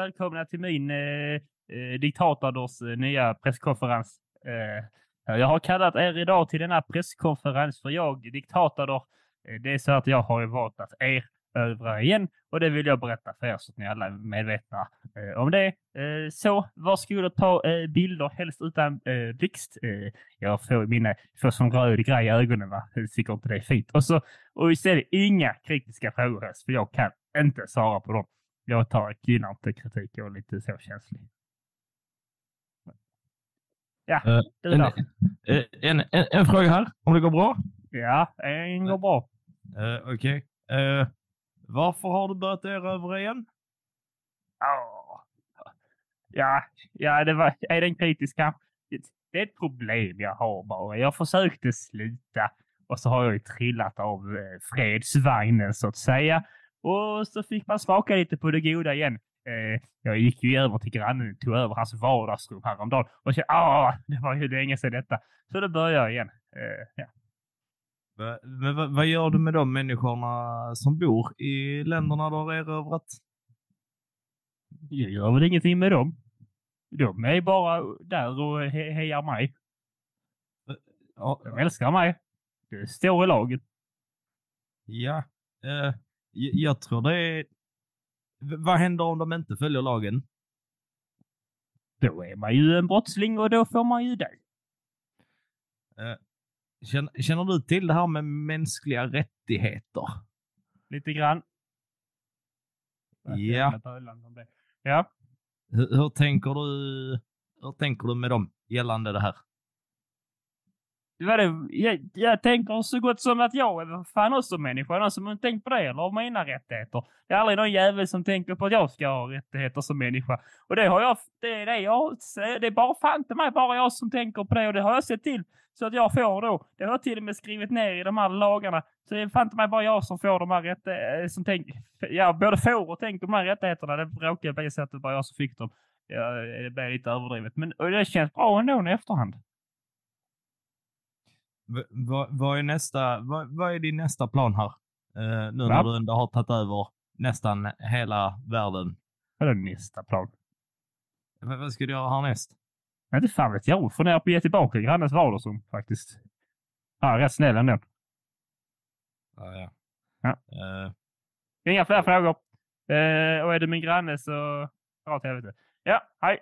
välkomna till min eh, eh, diktators eh, nya presskonferens. Eh, jag har kallat er idag till denna presskonferens för jag, diktatador, eh, det är så att jag har valt att erövra igen och det vill jag berätta för er så att ni alla är medvetna eh, om det. Eh, så varsågod och ta eh, bilder, helst utan eh, blixt. Eh, jag får mina, får som röd grej i ögonen va, jag tycker inte det är fint. Och så, och istället inga kritiska frågor helst, för jag kan inte svara på dem. Jag tar, gillar inte kritik, jag är lite så känslig. Ja, Eh, du en, eh, en, en, en fråga här, om det går bra? Ja, det går bra. Uh, Okej. Eh, varför har du börjat erövra igen? Ja, ja, ja det var, är den kritiska? Det, är ett problem jag har bara. Jag försökte sluta och så har jag ju trillat av eh, fredsvagnen så att säga. Och så fick man smaka lite på det goda igen. Eh, jag gick ju över till grannen och tog över hans vardagsrum häromdagen och kände ah, det var ju länge sedan detta. Så då började jag igen. Eh, ja. Men vad, vad gör du med de människorna som bor i länderna du har erövrat? Jag gör väl ingenting med dem. De är bara där och he hejar mig. Ja, De älskar mig. Det står i lagen. ja eh, jag tror det är... Vad händer om de inte följer lagen? Då är man ju en brottsling och då får man ju det. Känner, känner du till det här med mänskliga rättigheter? Lite grann. Ja. Ja. Hur, hur, tänker du, hur tänker du med dem gällande det här? Vad det, jag, jag tänker så gott som att jag är fan också människa. Någon som inte tänkt på det eller har mina rättigheter. Det är aldrig någon jävel som tänker på att jag ska ha rättigheter som människa. Och det har jag, det är det jag. Det är bara fan till mig bara jag som tänker på det och det har jag sett till. Så att jag får då. Det har jag till och med skrivit ner i de här lagarna. Så det är fan till mig bara jag som får de här rättigheterna. Eh, som tänk, ja, både får och tänker de här rättigheterna. Det råkar bli så att det bara jag som fick dem. Ja, det blir lite överdrivet. Men det känns bra ändå i efterhand. Vad, vad, är nästa, vad, vad är din nästa plan här? Eh, nu när du ändå har tagit över nästan hela världen. Vad är nästa plan? V- vad ska du göra härnäst? Inte fan vet jag. Funderar på att ge tillbaka grannens vardagsrum faktiskt. Han är rätt snäll ändå. Ja, ja. Ja. Eh, Inga fler frågor. Eh, och är det min granne så dra åt helvete. Ja, hej.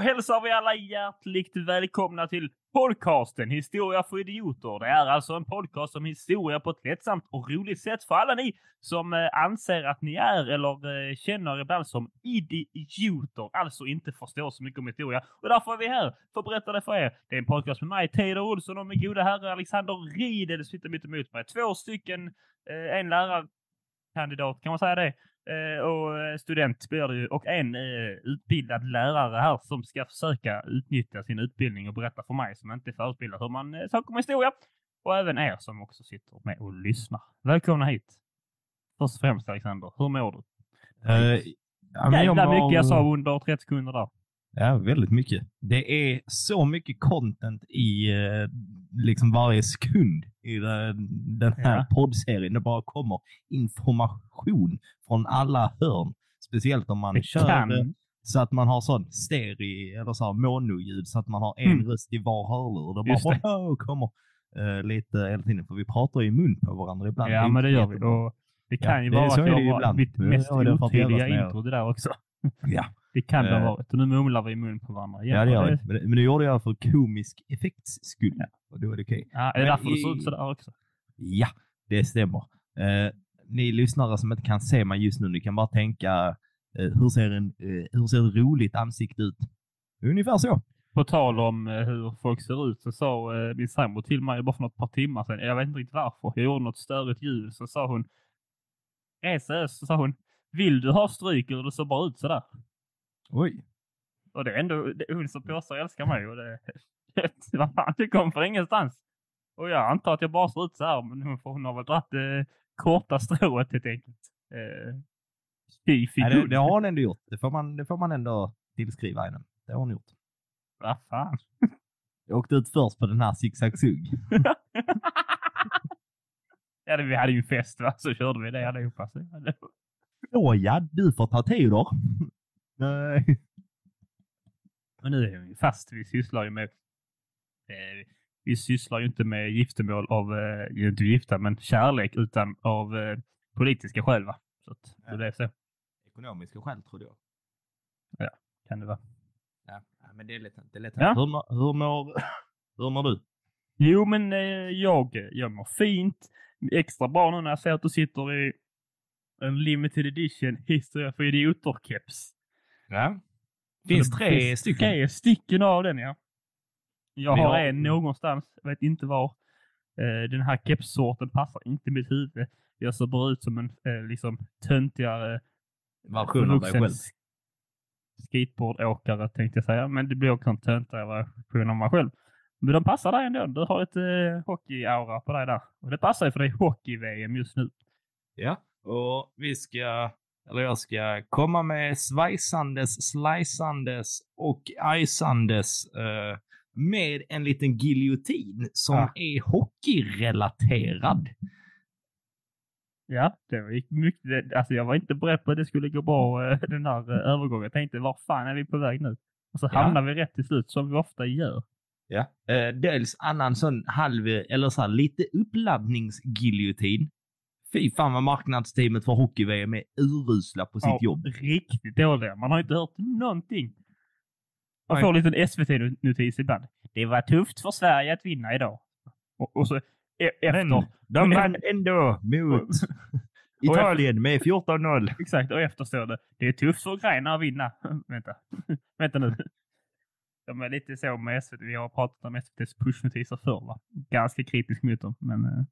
Hälsar vi alla hjärtligt välkomna till podcasten Historia för idioter. Det är alltså en podcast om historia på ett lättsamt och roligt sätt för alla ni som eh, anser att ni är eller eh, känner ibland som idioter, alltså inte förstår så mycket om historia. Och därför är vi här för att berätta det för er. Det är en podcast med mig, Teodor Olsson och min goda herre Alexander Riedel sitter mitt emot mig. Två stycken, eh, en lärarkandidat, kan man säga det? Eh, och eh, student blir det ju och en eh, utbildad lärare här som ska försöka utnyttja sin utbildning och berätta för mig som inte är förutbildad hur man eh, saker historia. Och även er som också sitter med och lyssnar. Välkomna hit. Först och främst Alexander, hur mår du? ja, men jag Jävla mår- mycket jag sa under 30 sekunder där. Ja, väldigt mycket. Det är så mycket content i liksom varje sekund i den, här Ja. poddserien. Det bara kommer information från alla hörn. Speciellt om man Det kör kan. så att man har sån stereo eller så här monoljud så att man har en Mm. röst i var hörlur. Det Just det. bara "Åh", kommer eh, lite hela tiden. För vi pratar i mun på varandra ibland. Ja, men det gör vi. Och det Ja, kan ju det- vara att jag ju var mitt mest ja, otydliga intro det där också. Ja. Det kan det ha Eh. varit. Och nu mumlar vi i mun på varandra. Ja, det gör vi. Men, men det gjorde jag för komisk effekts skull. Ja. Och då är det okej. Ja, är det därför du i- ser ut sådär också? Ja, det stämmer. Eh, ni lyssnare som inte kan se mig just nu, ni kan bara tänka eh, hur, ser en, eh, hur ser ett roligt ansikte ut? Ungefär så. på tal om eh, hur folk ser ut så sa eh, min sambo till mig bara för något par timmar sedan. Jag vet inte riktigt varför. Jag gjorde något störigt ljud så sa hon. Resa så sa hon. Vill du ha stryk eller du ser bara ut sådär? Oj. Och det är ändå det hon som påstår älskar mig och det, vad fan, det kom från ingenstans. Och jag antar att jag bara ser ut så här, men hon, hon har väl dragit eh, korta strået helt enkelt. Eh, fy, fy, Nej, det, det har hon ändå gjort. Det får man, det får man ändå tillskriva henne. Det har hon gjort. Vad fan. Jag åkte ut först på den här zigzag-sugg. ja, det, vi hade ju en fest va, så körde vi det allihopa. Så, ja, det- Åh ja, du får ta Teodor. Nej. Men nu är vi fast. Vi sysslar ju med... Eh, vi sysslar ju inte med giftermål av, eh, inte gifta, men kärlek utan av eh, politiska skäl va. Så att, Ja. det är så. Ekonomiska skäl trodde jag. Kan det vara. Ja, men det är lätt. Det är lätt. Ja. Hur, mår- hur, mår, hur mår du? Jo, men eh, jag, jag mår fint. Extra bra nu när jag ser att du sitter i en limited edition Historia för idioter-keps. Ja. Finns tre finns stycken. Tre stycken av den, ja. Jag har har- en någonstans, jag vet inte var. Eh, den här kepssorten passar inte mitt huvud. Jag ser bara ut som en eh, liksom töntigare Version av dig själv. skateboardåkare tänkte jag säga. Men det blir också en töntigare version av mig själv. Men de passar dig ändå. Du har lite eh, hockey-aura på dig där. Och det passar ju för dig hockey-VM just nu. Ja, och vi ska, eller jag ska komma med svajsandes, slicandes och ajsandes eh, med en liten giljotin som Ah. är hockeyrelaterad. Ja, det gick mycket. Alltså jag var inte beredd på att det skulle gå bra eh, den här eh, övergången. Jag tänkte, var fan är vi på väg nu? Och så Ja. hamnar vi rätt till slut, som vi ofta gör. Ja. Eh, dels annan sån halv, eller så här lite uppladdningsgiljotin. Fy fan vad marknadsteamet för hockey-VM är urusla på sitt Ja, jobb. Riktigt dåliga. Man har inte hört någonting. Man Nej. får en liten SVT-notis ibland. Det var tufft för Sverige att vinna idag. Och, och så e- efter. Men de vann ändå mot Italien med 14-0. Exakt, och efter står det. Det är tufft för Ukraina att vinna. Vänta. Vänta nu. De är lite så med SVT. Vi har pratat om SVTs pushnotiser förr va? Ganska kritisk mot dem. Men eh,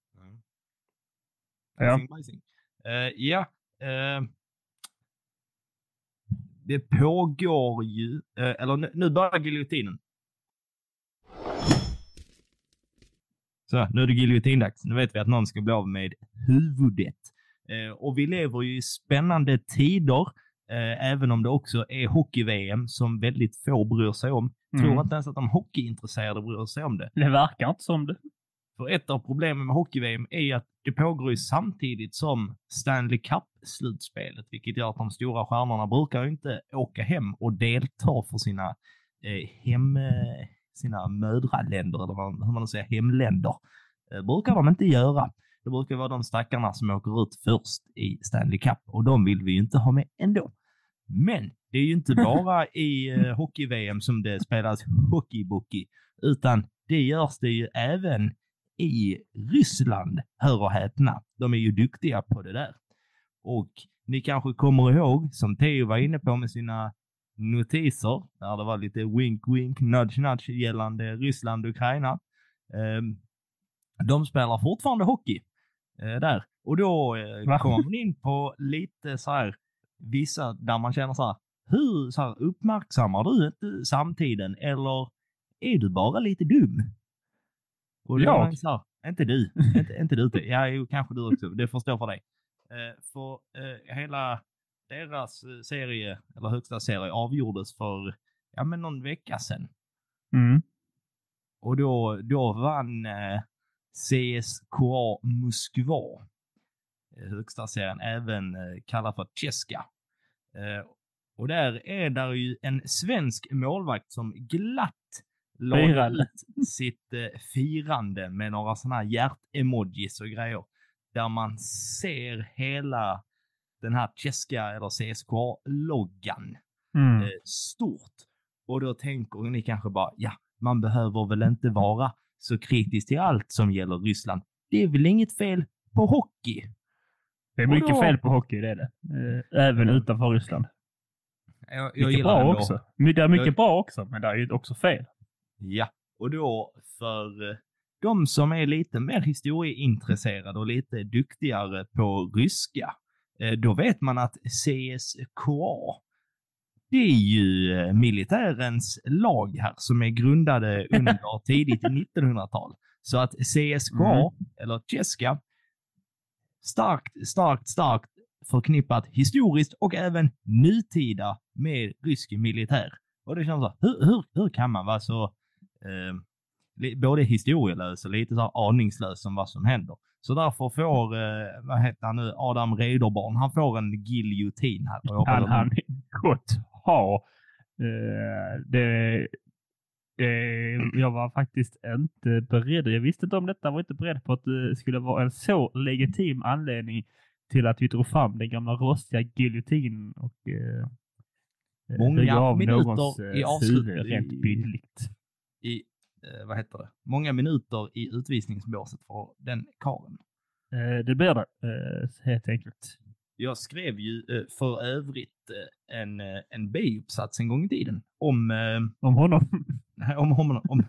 Ja. Bajsing. Eh, ja. eh, det pågår ju, eh, eller nu, nu börjar giljotinen. Så, nu är det giljotindags. Nu vet vi att någon ska bli av med huvudet. Eh, och vi lever ju i spännande tider, eh, även om det också är hockey-VM som väldigt få bryr sig om. Tror mm. inte ens att de hockeyintresserade bryr sig om det. det verkar inte som det. För ett av problemen med hockey-VM är ju att det pågår ju samtidigt som Stanley Cup-slutspelet, vilket gör att de stora stjärnorna brukar inte åka hem och delta för sina eh, hem, eh, sina mödraländer, eller hur man nu säger, hemländer. Eh, brukar de inte göra. Det brukar vara de stackarna som åker ut först i Stanley Cup och de vill vi ju inte ha med ändå. Men det är ju inte bara i eh, hockey-VM som det spelas hockeybookey, utan det görs det ju även i Ryssland, hör och häpna. De är ju duktiga på det där. Och ni kanske kommer ihåg, som Theo var inne på med sina notiser, där det var lite wink wink, nudge nudge gällande Ryssland och Ukraina. Ehm, de spelar fortfarande hockey eh, där. Och då eh, kommer man in på lite så här, vissa där man känner så här, hur så här, uppmärksammar du inte samtiden eller är du bara lite dum? Och Jag? så här, inte du, inte, inte du, ja jo, kanske du också, det får stå för dig. Eh, för eh, hela deras eh, serie, eller högsta serie, avgjordes för ja, men någon vecka sedan. Mm. Och då, då vann eh, CSKA Moskva, eh, högsta serien, även eh, kallad för Cheska. Eh, och där är där ju en svensk målvakt som glatt la ut sitt eh, firande med några sådana här hjärt-emojis och grejer. Där man ser hela den här Cheska eller CSKA-loggan Mm. eh, stort. Och då tänker ni kanske bara, ja, man behöver väl inte vara så kritisk till allt som gäller Ryssland. Det är väl inget fel på hockey? Det är mycket då- fel på hockey, det är det. Eh, Även utanför Ryssland. Jag, Mycket bra också. Men Det är mycket Jag- bra också, men det är ju också fel. Ja, och då för eh, de som är lite mer historieintresserade och lite duktigare på ryska, eh, då vet man att CSKA, det är ju eh, militärens lag här som är grundade under tidigt 1900-tal. Så att CSKA, Mm. eller Cheska, starkt, starkt, starkt förknippat historiskt och även nutida med rysk militär. Och det känns så, hur, hur, hur kan man vara så eh, både historielös och lite så här aningslös om vad som händer? Så därför får, eh, vad heter han nu, Adam Rederborn, han får en giljotin här. Kan han gott ha. Eh, det, det, jag var faktiskt inte beredd. Jag visste inte om detta. Var inte beredd på att det skulle vara en så legitim anledning till att vi drog fram den gamla rostiga giljotinen och eh, Många högg av minuter någons i eh, avslut- rent bildligt. I, eh, vad heter det, många minuter i utvisningsbåset för den karen. Eh, det blir det, eh, helt enkelt. Jag skrev ju eh, för övrigt eh, en, eh, en B-uppsats en gång i tiden om, Om honom. om, om, om,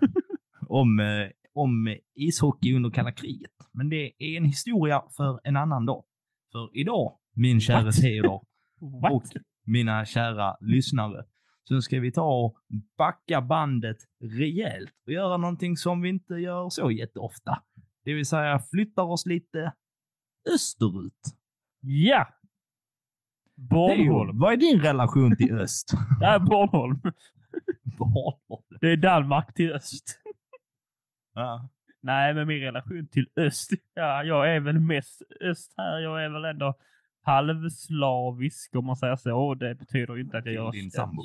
om, eh, om ishockey under kalla kriget. Men det är en historia för en annan dag. För idag, min kära? Theodor och mina kära lyssnare, så ska vi ta och backa bandet rejält och göra någonting som vi inte gör så jätteofta. Det vill säga flyttar oss lite österut. Ja! Bornholm. Vad är din relation till öst? Ja, Bornholm. Bornholm. Det är Danmark till öst. Ja. Nej, men min relation till öst. Ja, jag är väl mest öst här. Jag är väl ändå halvslavisk om man säger så. Det betyder inte att jag Till gör... din sambo.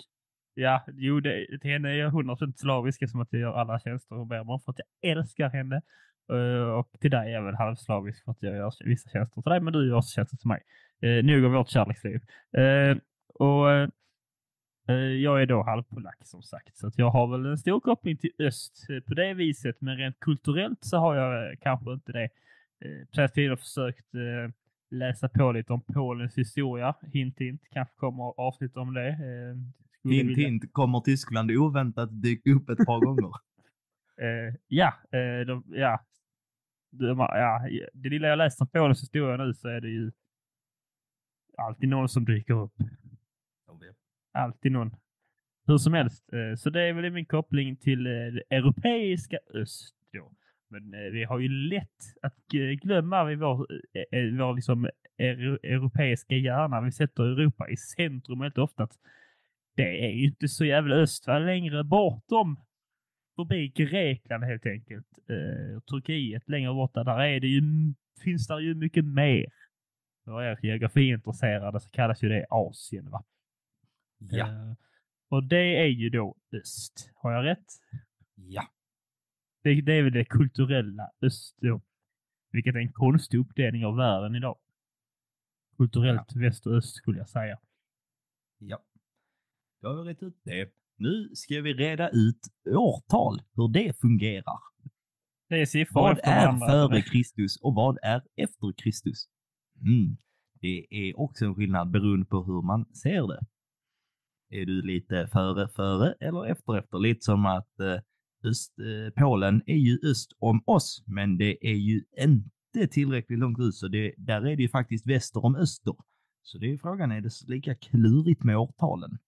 Ja, jo, det, till henne är jag 100% slavisk som att jag gör alla tjänster hon ber mig om för att jag älskar henne. Uh, och till dig är jag väl halvslavisk för att jag gör vissa tjänster till dig, men du gör också tjänster till mig. Uh, nog om vårt kärleksliv. Uh, och uh, jag är då halvpolack som sagt, så att jag har väl en stor koppling till öst på det viset, men rent kulturellt så har jag kanske inte det. Uh, på senaste tiden har jag försökt läsa på lite om Polens historia. Hint hint, kanske kommer avsnitt om det. Hint hint, kommer Tyskland oväntat dyka upp ett par gånger? Eh, ja, eh, de, ja. De, ja, det lilla jag läst om Polens historia nu så är det ju alltid någon som dyker upp. Alltid någon. Hur som helst, eh, så det är väl min koppling till det europeiska öst då. Men vi har ju lätt att glömma vid vår, vår liksom euro, europeiska hjärna. Vi sätter Europa i centrum helt ofta. Att det är ju inte så jävla öst, längre bortom förbi Grekland helt enkelt. Eh, Turkiet längre borta, där är det ju, finns där ju mycket mer. För er geografiintresserade så kallas ju det Asien. Va? Ja. Eh, och det är ju då öst. Har jag rätt? Ja. Det, det är väl det kulturella öst då. Vilket är en konstig uppdelning av världen idag. Kulturellt väst och öst skulle jag säga. Ja. Då har vi rätt ut det. Nu ska vi reda ut årtal, hur det fungerar. Det är siffror Vad efter är varandra. före Kristus och vad är efter Kristus? Mm. Det är också en skillnad beroende på hur man ser det. Är du lite före, före eller efter, efter? Lite som att eh, öst, eh, Polen är ju öst om oss, men det är ju inte tillräckligt långt ut, så det, där är det ju faktiskt väster om öster. Så det är frågan, är det lika klurigt med årtalen?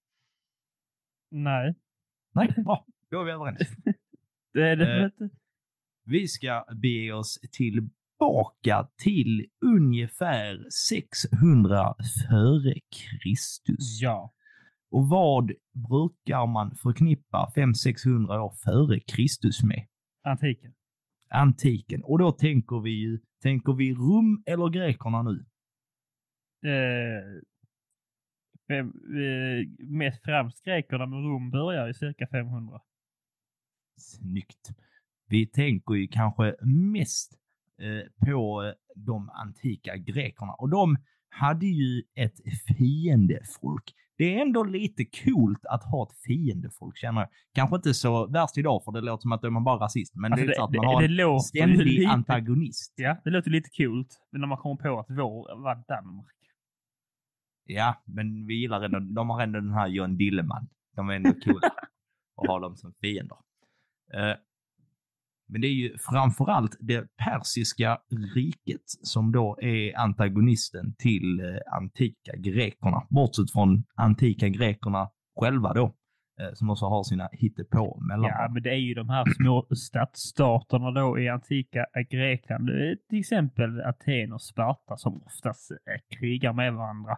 Nej, Nej, bra. Då är vi överens. det är det Eh, inte. Vi ska bege oss tillbaka till ungefär 600 före Kristus. Ja. Och vad brukar man förknippa 500-600 år före Kristus med? Antiken. Antiken. Och då tänker vi ju, tänker vi Rom eller grekerna nu? Eh, mest främst grekerna med Rom börjar i cirka 500. Snyggt. Vi tänker ju kanske mest eh, på eh, de antika grekerna och de hade ju ett fiendefolk. Det är ändå lite coolt att ha ett fiendefolk känner jag. Kanske inte så värst idag för det låter som att man bara rasist, men Alltså det är så att man det, har det en ständig lite, antagonist. Ja, det låter lite coolt. Men när man kommer på att vår var Danmark. Ja, men vi gillar ändå, de har ändå den här John Dilleman. De är ändå coola och har dem som fiender. Eh, men det är ju framförallt det persiska riket som då är antagonisten till eh, antika grekerna. Bortsett från antika grekerna själva då, eh, som också har sina hittepå mellan. Ja, men det är ju de här små stadsstaterna då i antika Grekland. Till exempel Aten och Sparta som oftast krigar med varandra.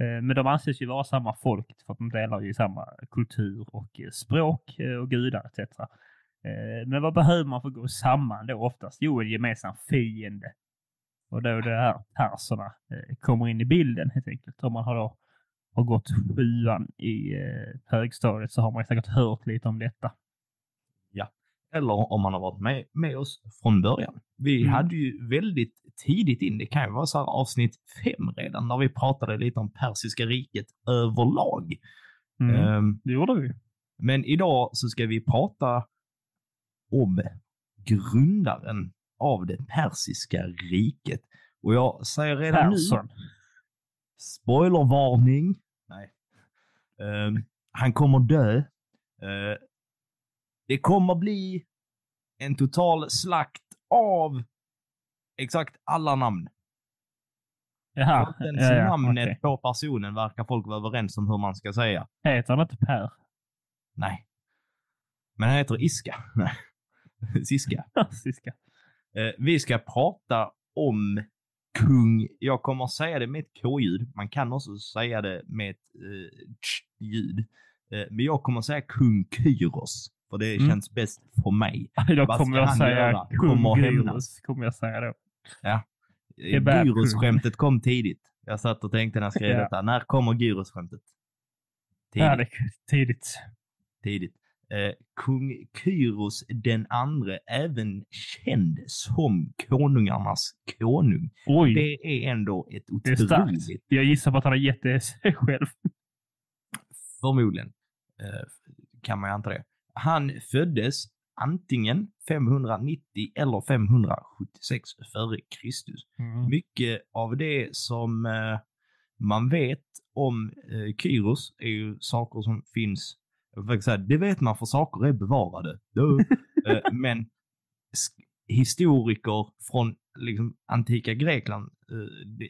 Eh, men de anses ju vara samma folk för att de delar ju samma kultur och eh, språk eh, och gudar etc. Men vad behöver man för att gå samman då oftast? Jo, en gemensam fiende. Och då det här perserna kommer in i bilden helt enkelt. Om man har då har gått sjuan i högstadiet så har man säkert hört lite om detta. Eller om man har varit med, med oss från början. Vi Mm. hade ju väldigt tidigt in, det kan ju vara så här avsnitt fem redan, där vi pratade lite om persiska riket överlag. Mm. Ehm, Det gjorde vi. Men idag så ska vi prata om grundaren av det persiska riket. Och jag säger redan nu, Persson. spoilervarning. Nej. Ehm, han kommer dö. Eh, det kommer bli en total slakt av exakt alla namn. Jaha. Ens ja, ja, namnet okej. på personen verkar folk vara överens om hur man ska säga. Heter han inte Per? Nej. Men han heter Iska. Siska. Siska. Eh, vi ska prata om kung. Jag kommer säga det med ett K-ljud. Man kan också säga det med ett eh, tsch-ljud. Eh, men jag kommer säga kung Kyros. För det Mm. känns bäst för mig. Då Vad kommer jag säga göra? Kommer hämnas. Kommer jag säga då. Kung. Gyros-skämtet kom tidigt. Jag satt och tänkte när jag skrev Ja. detta. När kommer Gyros-skämtet? Tidigt. Ja, det tidigt. tidigt. Eh, kung Kyros den andre, även känd som konungarnas konung. Oj, Det är ändå ett det är starkt. otroligt, Jag gissar på att han har gett det sig själv. förmodligen, eh, kan man ju anta det. Han föddes antingen 590 eller 576 före Kristus. Mm. Mycket av det som eh, man vet om eh, Kyros är ju saker som finns, säga, det vet man för saker är bevarade. Eh, men historiker från liksom, antika Grekland,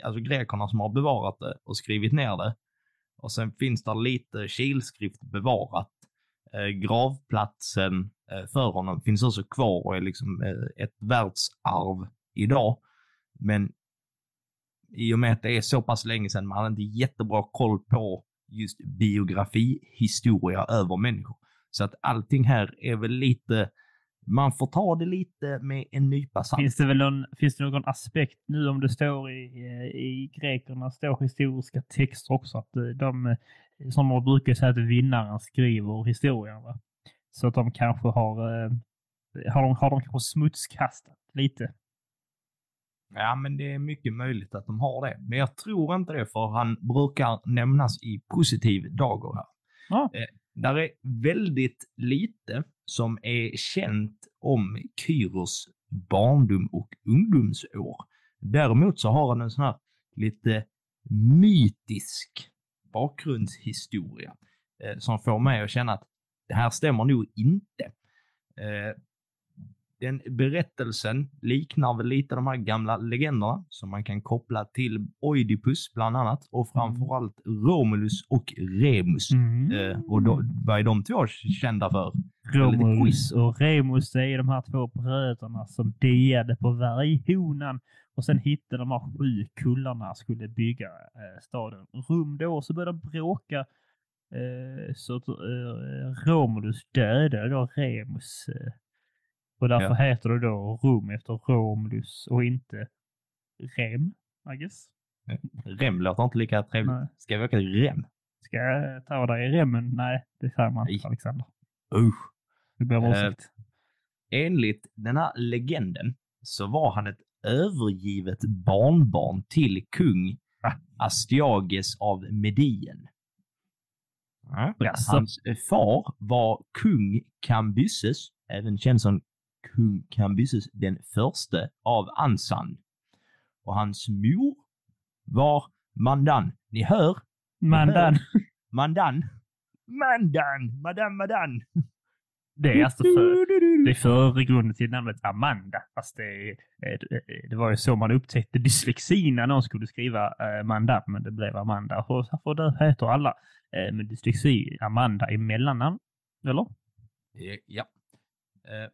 alltså grekerna som har bevarat det och skrivit ner det. Och sen finns det lite kilskrift bevarat. Eh, gravplatsen eh, för honom finns också kvar och är liksom eh, ett världsarv idag. Men i och med att det är så pass länge sedan, man hade inte jättebra koll på just biografihistoria över människor. Så att allting här är väl lite, man får ta det lite med en nypa salt. Finns det väl någon, finns det någon aspekt nu om det står i, i grekernas då historiska texter också att de, som man brukar säga att vinnaren skriver historien va? Så att de kanske har, eh, har de, har de kanske smutskastat lite. Ja, men det är mycket möjligt att de har det. Men jag tror inte det, för han brukar nämnas i positiv dager här. Ja. Eh, där är väldigt lite som är känt om Kyros barndom och ungdomsår. Däremot så har han en sån här lite mytisk bakgrundshistoria eh, som får mig att känna att det här stämmer nog inte. Eh, den berättelsen liknar väl lite de här gamla legenderna som man kan koppla till Oidipus bland annat och framförallt Romulus och Remus. Mm. Eh, och då, vad är de två kända för? Romulus och Remus är de här två bröderna som diade på varghonan och sen hittade de här sju kullarna skulle bygga eh, staden Rum då så började de bråka eh, så att eh, Romulus dödade då Remus. Eh, och därför Ja. heter det då Rum efter Romulus och inte Rem, I guess. Rem låter inte lika trevligt. Nej. Ska vi åka till Rem? Ska jag ta dig i remmen? Nej, det säger man inte Alexander. Usch. Du ber om Eh, ursäkt. Enligt den här legenden så var han ett övergivet barnbarn till kung Va? Astyages av Medien. Hans far var kung Kambyses, även känd som kung Kambyses den förste av Ansan. Och hans mor var Mandan. Ni hör? Den, Mandan. Mandan! Madame Madan! Det är alltså för, det är förgrunden till namnet Amanda. Fast det, det var ju så man upptäckte dyslexi när någon skulle skriva Amanda, men det blev Amanda. Och det heter alla med dyslexi Amanda i mellannamn. Eller? Ja. Eh,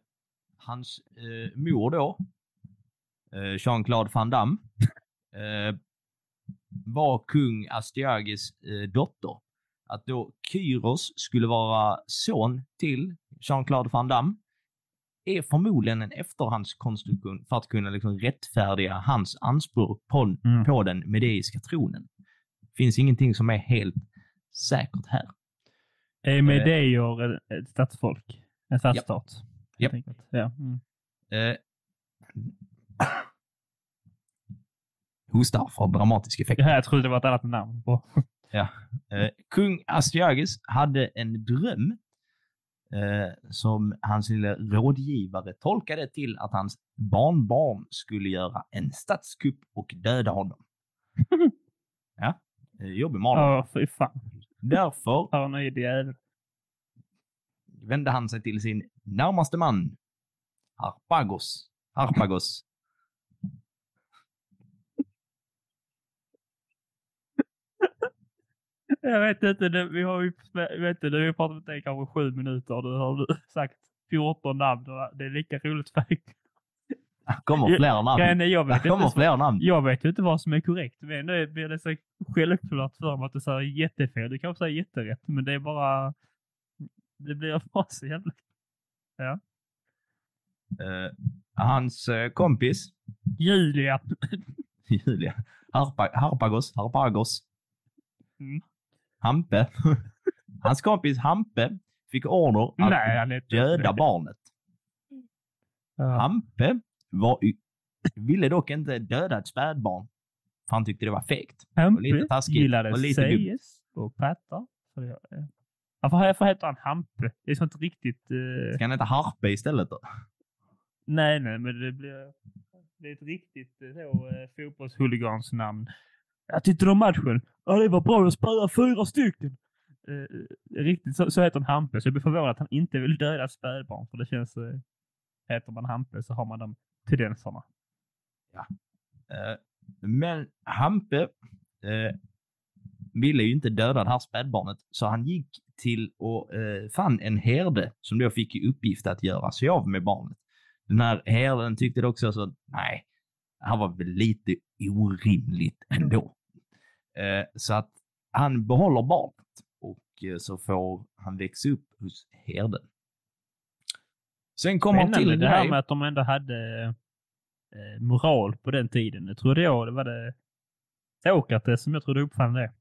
hans eh, mor då, eh, Jean-Claude Van Damme, eh, var kung Astiagis eh, dotter. Att då Kyros skulle vara son till Jean-Claude Van Damme är förmodligen en efterhandskonstruktion för att kunna liksom rättfärdiga hans anspråk på, mm. på den medeiska tronen. Det finns ingenting som är helt säkert här. Är medeier ett stadsfolk? En stadsstat? Yep. Ja. Mm. Eh, hostar för dramatisk effekt. Ja, jag trodde det var ett annat namn på. Ja. Eh, kung Astyagis hade en dröm eh, som hans lilla rådgivare tolkade till att hans barnbarn skulle göra en statskupp och döda honom. ja, eh, jobbig mardröm. Ja, fy fan. Därför Paranoid jävel. vände han sig till sin närmaste man, Harpagos. Harpagos. Jag vet inte, det, vi har ju vet inte, vi pratat med dig kanske sju minuter och du har sagt 14 namn. Det är lika roligt för mig. Det kommer fler namn. Jag, jag vet det kommer inte, fler namn. Jag vet ju inte vad som är korrekt. Men nu blir det så självklart för mig att du säger jättefel. Du kanske säger jätterätt, men det är bara... Det blir bara så jävla... Ja. Uh, hans uh, kompis. Julia. Julia. Harpa, Harpagos. Harpagos. Mm. Hampe. Hans kompis Hampe fick order att Nej, döda barnet. Ja. Hampe var, ville dock inte döda ett spädbarn. För han tyckte det var fegt. Hampe lite taskigt. gillade säges och pattar. Varför, varför heter han Hampe? Det är sånt riktigt... Uh... Ska han heta Harpe istället då? Nej, nej, men det blir... Det är ett riktigt eh, så, uh, fotbollshuligansnamn. Jag tyckte om matchen. Ja, det var bra. Jag spöade fyra stycken. Eh, riktigt så, så heter han Hampe, så jag blir förvånad att han inte vill döda spädbarn. För det känns... Eh, heter man Hampe så har man de tendenserna. Ja. Eh, men Hampe eh, ville ju inte döda det här spädbarnet, så han gick till och eh, fann en herde som då fick i uppgift att göra sig av med barnet. Den här herden tyckte också så, nej, det här var väl lite orimligt ändå. Eh, så att han behåller barnet och eh, så får han växa upp hos herden. Sen kommer han till det här med att de ändå hade eh, moral på den tiden. Det trodde jag det var det Sokrates som jag trodde uppfann det.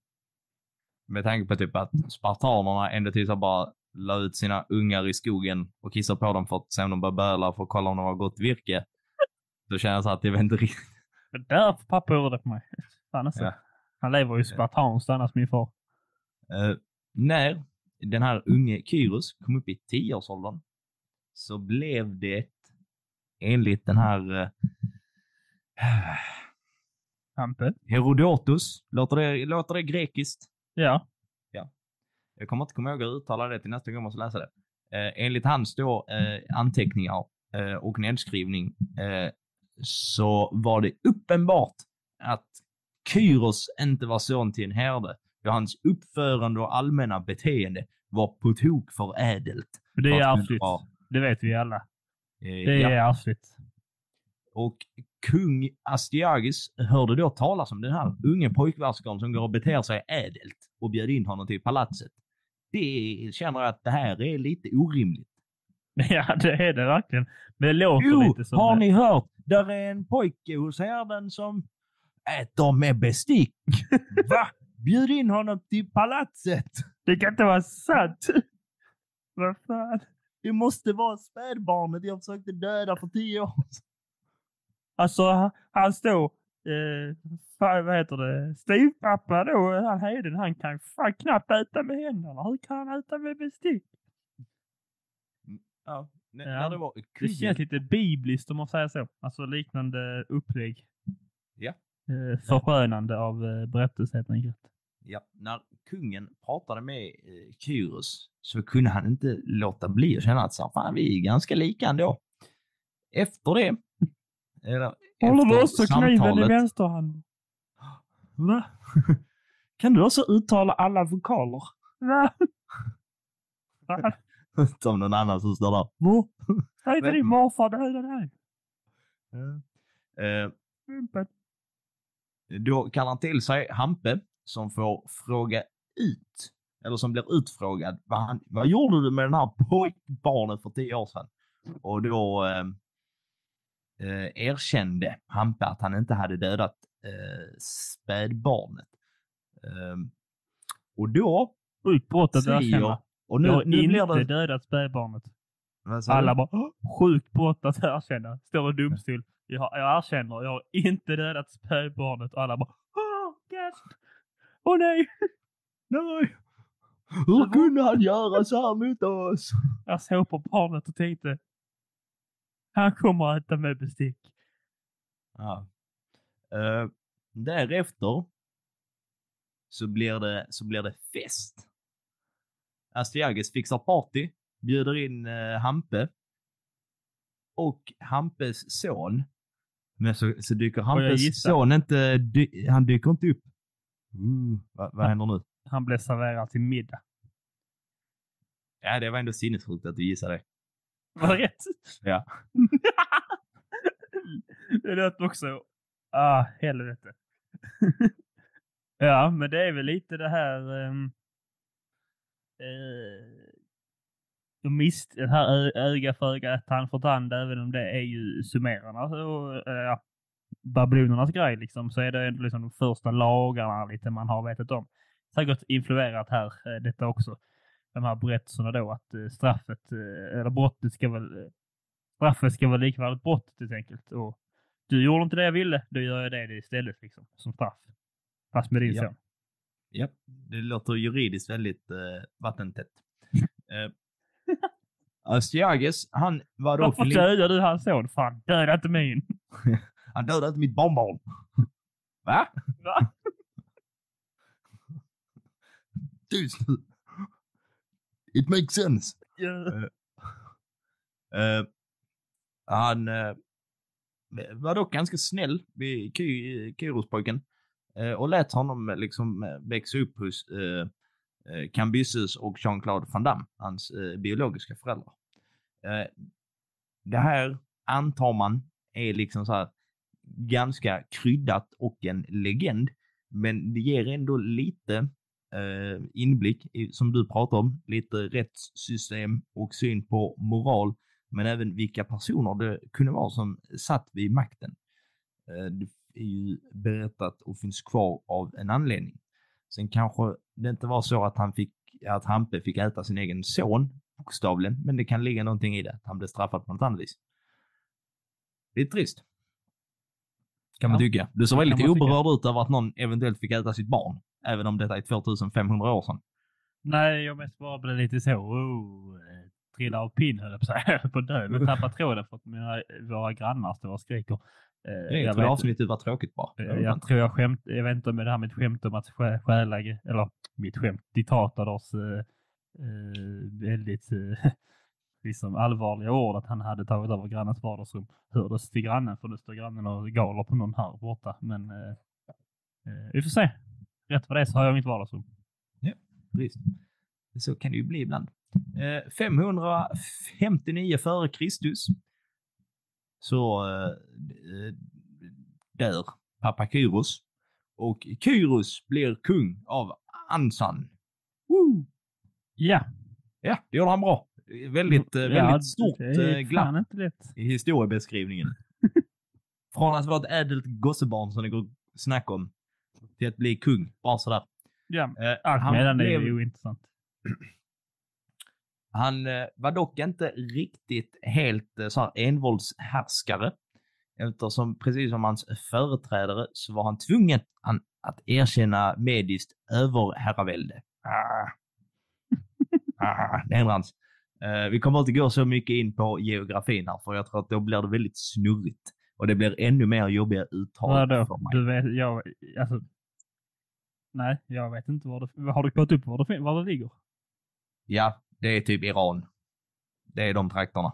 Med tanke på typ att spartanerna ändå tills bara la ut sina ungar i skogen och kissade på dem för att se om de började böla för att kolla om de har gott virke. Då känner jag så att det var inte riktigt. Det där pappa gjorde det på mig. Fan alltså. Ja. Han lever ju spartanskt annars min far. Uh, när den här unge Kyros kom upp i tioårsåldern så blev det enligt den här uh, Hampe? Herodotus. Låter det, låter det grekiskt? Ja. Ja. Jag kommer inte komma ihåg att uttala det till nästa gång jag måste läsa det. Eh, enligt hans då eh, anteckningar eh, och nedskrivning eh, så var det uppenbart att Kyros inte var son till en herde, då hans uppförande och allmänna beteende var på tok för ädelt. Det är arvsligt. Det vet vi alla. Eh, det är ja. arvsligt. Och kung Astiagis hörde då talas om den här unge pojkvärskaren som går och beter sig ädelt och bjöd in honom till palatset. Det känner att det här är lite orimligt. Ja, det är det verkligen. Men det låter jo, lite som... har det. ni hört? Där är en pojke hos herden som äter med bestick. Va? Bjud in honom till palatset. Det kan inte vara sant. Vad fan? Det måste vara spädbarnet jag försökte döda för tio år sedan. Alltså, han står... Eh, fan, vad heter det? Styvpappa då, han Heden, han kan fan knappt äta med händerna. Hur kan han äta med bestick? Ja, när, ja. det var Det känns lite bibliskt om man säger så. Alltså liknande upplägg. Ja. Eh, förskönande av eh, berättelsen helt enkelt. Ja, när kungen pratade med eh, Kyros så kunde han inte låta bli att känna att så fan, vi är ganska lika ändå. Efter det, eller Håller du också kniven i vänsterhanden? Va? Kan du också uttala alla vokaler? Va? Va? som någon annan som står där. Säg till Men- din morfar döda dig. Eh, Pumpen. Då kallar han till sig Hampe som får fråga ut, eller som blir utfrågad. Vad, han, vad gjorde du med den här pojkbarnet för tio år sedan? Och då eh, eh, erkände Hampe att han inte hade dödat eh, spädbarnet. Eh, och då Sjukt brott att erkänna. Och Nu, jag har nu inte det... dödat spädbarnet. Alla bara "Åh, sjukt brott att erkänna. Står i domstol. Jag, jag erkänner, jag har inte dödat spädbarnet. Och alla bara Åh, gasp! Åh nej! Nej! Hur kunde han göra så här mot oss? Jag såg på barnet och tänkte han kommer att äta med bestick. Ja. Eh, därefter så blir det, så blir det fest. Astiages fixar party, bjuder in uh, Hampe och Hampes son. Men så, så dyker gissa? son inte, dy, han dyker inte upp. Uh, vad, vad händer nu? Han blev serverad till middag. Ja, det var ändå sinnessjukt att du gissade det. Var det rätt? Ja. det lät också... Ah, helvete. ja, men det är väl lite det här... Um, eh, de mist, det här öga för öga, tand för tand, även om det är ju sumerarnas och eh, ja, babylonernas grej liksom, så är det ändå liksom de första lagarna lite man har vetat om. Säkert influerat här, eh, detta också. De här berättelserna då att eh, straffet, eh, eller brottet ska väl, eh, straffet ska vara likvärdigt brottet helt enkelt. Och du gjorde inte det jag ville, då gör jag det istället liksom, som straff. Fast med din Ja. son. Ja, det låter juridiskt väldigt uh, vattentätt. Uh, Astiages, han var dock... Varför li- dödade du hans son? Fan, döda inte min. Han dödade inte mitt barnbarn. Va? Va? Tyst nu. It makes sense. Ja. Eh, han uh, var dock ganska snäll vid Ky- Kyros-pojken eh, och lät honom liksom växa upp hos uh, Cambyses och Jean-Claude Van Damme, hans biologiska föräldrar. Eh, det här antar man är liksom så här ganska kryddat och en legend, men det ger ändå lite eh, inblick i, som du pratar om, lite rättssystem och syn på moral, men även vilka personer det kunde vara som satt vid makten. Eh, det är ju berättat och finns kvar av en anledning. Sen kanske det inte var så att han fick, att Hampe fick äta sin egen son, bokstavligen, men det kan ligga någonting i det, han blev straffad på något annat vis. Det är trist. Kan man Ja, tycka. Du ser väldigt man oberörd ut över att någon eventuellt fick äta sitt barn, även om detta är 2500 år sedan. Nej, jag mest bara blev lite så, oh, trilla av pinn höll jag på att säga, på dö. Men tappa tråden för att mina, våra grannar står och skriker. Eh, Det är jag, ett vet, avsnittet var tråkigt bara. eh, jag tror jag skämt, jag vet inte om det här med ett skämt om att stjä- stjäla, eller mitt skämt, diktators eh, eh, Eh, väldigt eh, liksom allvarliga ord att han hade tagit över grannens vardagsrum hördes till grannen för nu står grannen och galer på någon här borta. Men eh, eh, vi får se. Rätt vad det är så har jag mitt vardagsrum. Visst. Så kan det ju bli ibland. Eh, 559 före Kristus så eh, eh, dör pappa Kyros och Kyros blir kung av Ansan. Ja, Ja, det gjorde han bra. Väldigt, eh, väldigt Ja, stort det är eh, glapp i historiebeskrivningen. Från att vara ett ädelt gossebarn som det går snack om till att bli kung, bara sådär. Ja, Eh, allt han är blev- ju ointressant. Han eh, var dock inte riktigt helt eh, så här envåldshärskare. Eftersom precis som hans företrädare så var han tvungen an, att erkänna mediskt överherravälde. Ah. Ah, det är hans. Eh, vi kommer inte gå så mycket in på geografin här för jag tror att då blir det väldigt snurrigt. Och det blir ännu mer jobbiga uttal Vadå? för mig. Du vet, jag, alltså. Nej, jag vet inte var det... Har du kollat upp var det, var det ligger? Ja, det är typ Iran. Det är de trakterna.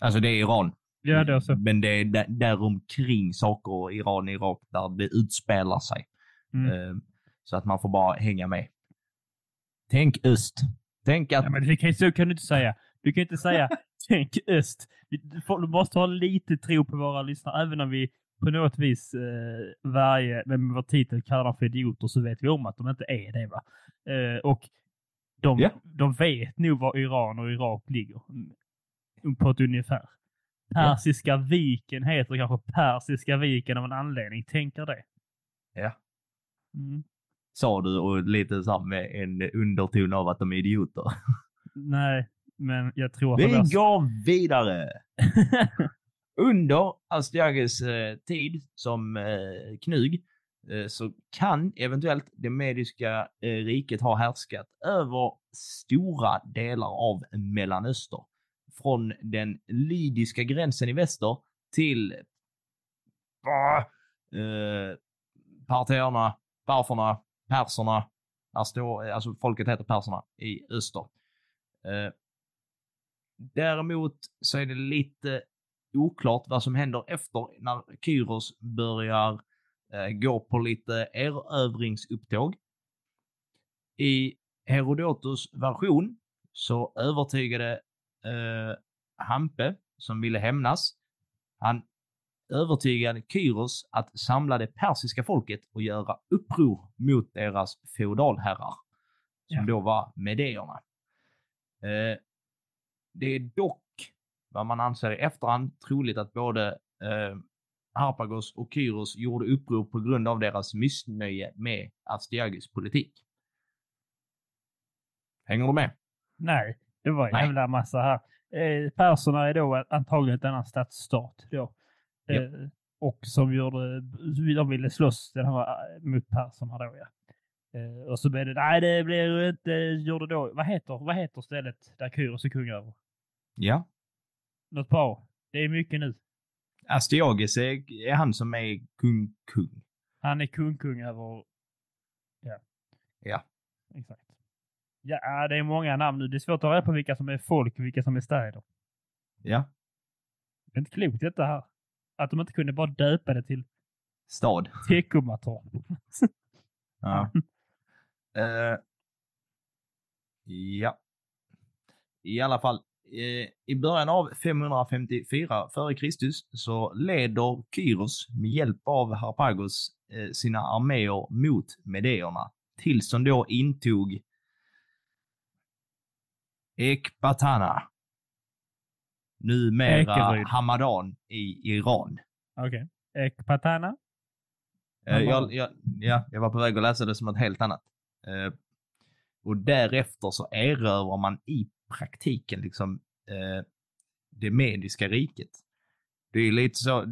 Alltså det är Iran. Ja, det är så. Men det är där, där omkring saker, Iran, Irak, där det utspelar sig. Mm. Eh, Så att man får bara hänga med. Tänk öst. Tänk att... Ja, men det kan, så kan du inte säga. Du kan inte säga tänk öst. Du, måste ha lite tro på våra lyssnare. Även om vi på något vis eh, varje, med vår titel kallar dem för idioter så vet vi om att de inte är det. va. Eh, och de, Ja. de vet nog var Iran och Irak ligger. Mm, På ett ungefär. Persiska viken heter kanske Persiska viken av en anledning. Tänker det. Ja. Mm. Sa du och lite så med en underton av att de är idioter. Nej, men jag tror att Vi är- går vidare. Under Astiages eh, tid som eh, knug eh, så kan eventuellt det mediska riket ha härskat över stora delar av Mellanöster. Från den lydiska gränsen i väster till ah, eh, parterna, parferna, perserna. Alltså folket heter perserna i öster. Eh, Däremot så är det lite oklart vad som händer efter när Kyros börjar eh, gå på lite erövringsupptåg. I Herodotos version så övertygade eh, Hampe, som ville hämnas, han övertygade Kyros att samla det persiska folket och göra uppror mot deras feodalherrar, som Ja. då var medéerna. Eh, det är dock vad man anser i efterhand troligt att både eh, Harpagos och Kyros gjorde uppror på grund av deras missnöje med Astyages politik. Hänger du med? Nej, det var en jävla massa här. Eh, perserna är då antagligen ett annat stadsstat då. Eh, och som gjorde, de ville slåss den här, eh, mot perserna då ja. Eh, och så blev det, nej det blev inte, gjorde då, vad heter, vad heter stället där Kyros är kung över? Ja. Något bra. Det är mycket nu. Astyages är, är han som är kung, kung. Han är kung-kung över, ja. Ja. Exakt. Ja, det är många namn nu. Det är svårt att reda på vilka som är folk och vilka som är städer. Ja. Det är inte klokt detta här. Att de inte kunde bara döpa det till Stad. Teckomatorp. Ja. Eh, ja. I alla fall, eh, i början av 554 f.Kr. så leder Kyros med hjälp av Harpagos eh, sina arméer mot medéerna tills de då intog Ekbatana. Numera Ekeryd. Hamadan i Iran. Okej. Ekpatana. Eh, jag, jag, ja, jag var på väg att läsa det som något helt annat. Eh, och därefter så erövrar man i praktiken liksom eh, det mediska riket. Det är lite så,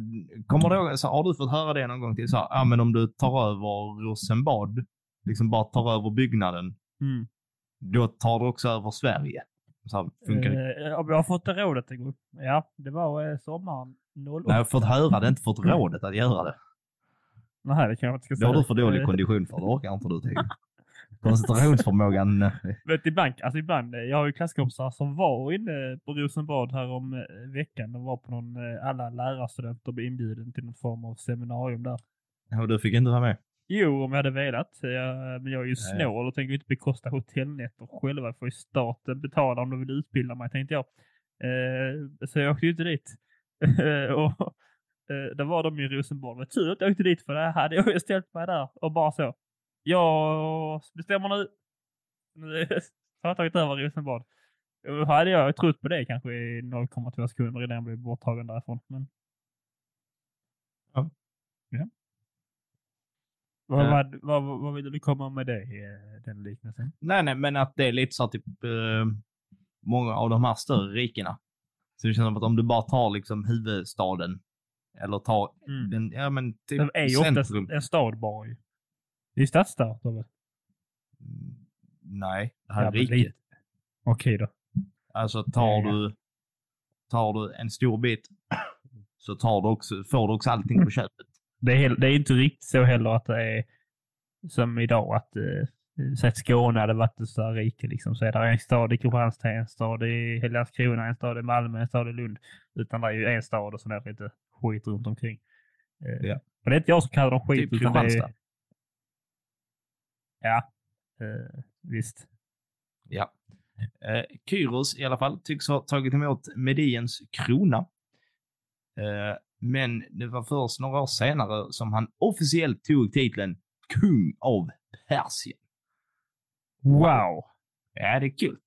kommer du ihåg, så har du fått höra det någon gång till så här, ja men om du tar över Rosenbad, liksom bara tar över byggnaden, Mm. då tar du också över Sverige. Så här funkar det. Om jag har fått det rådet en gång. Ja, det var eh, sommaren 08. Nej, jag har fått höra det, inte fått rådet att göra det. Nej, det kan jag inte ska Det har säga. du för dålig Eh, kondition för, det orkar inte du till. Koncentrationsförmågan. eh, Vet, ibland, alltså ibland, jag har ju klasskompisar som var inne på Rosenbad här om veckan. De var på någon, alla lärarstudenter blev inbjuden till någon form av seminarium där. Och du fick inte vara med? Jo, om jag hade velat. Jag, men jag är ju snål och tänker inte bekosta hotellnätter själva. får ju staten betala om de vill utbilda mig, tänkte jag. Eh, så jag åkte ju inte dit. och, eh, då var de i Rosenbad. Men tur att jag åkte dit för det hade jag ju ställt mig där och bara så. Jag bestämmer nu. Nu har jag tagit över Rosenbad. Hade jag trott på det kanske i 0,2 sekunder innan jag blev borttagen därifrån. Men... Ja. Ja. Vad, vad, vad, vad ville du komma med det, eh, den liknelsen? Nej, nej, men att det är lite så att typ eh, många av de här större rikena. Så det känns som att om du bara tar liksom huvudstaden eller tar Mm. den, ja men typ Det är ju oftast centrum. en stad bara ju. Det är stadsstad väl? Mm, Nej, det här är Ja, riket. Okej då. Alltså tar Ja. du, tar du en stor bit så tar du också, får du också allting på köpet. Det är, det är inte riktigt så heller att det är som idag att eh, så att Skåne hade varit ett större rike liksom. Så är det en stad i Kristianstad, en stad i Landskrona, en stad i Malmö, en stad i Lund. Utan det är ju en stad och så är det lite skit runt omkring. Eh, Ja. Och det är inte jag som kallar dem skit. Typ utan det är, Kristianstad. ja, eh, visst. Ja. Eh, Kyros i alla fall tycks ha tagit emot Mediens krona. Eh, men det var först några år senare som han officiellt tog titeln kung av Persien. Wow! Ja, det är kul.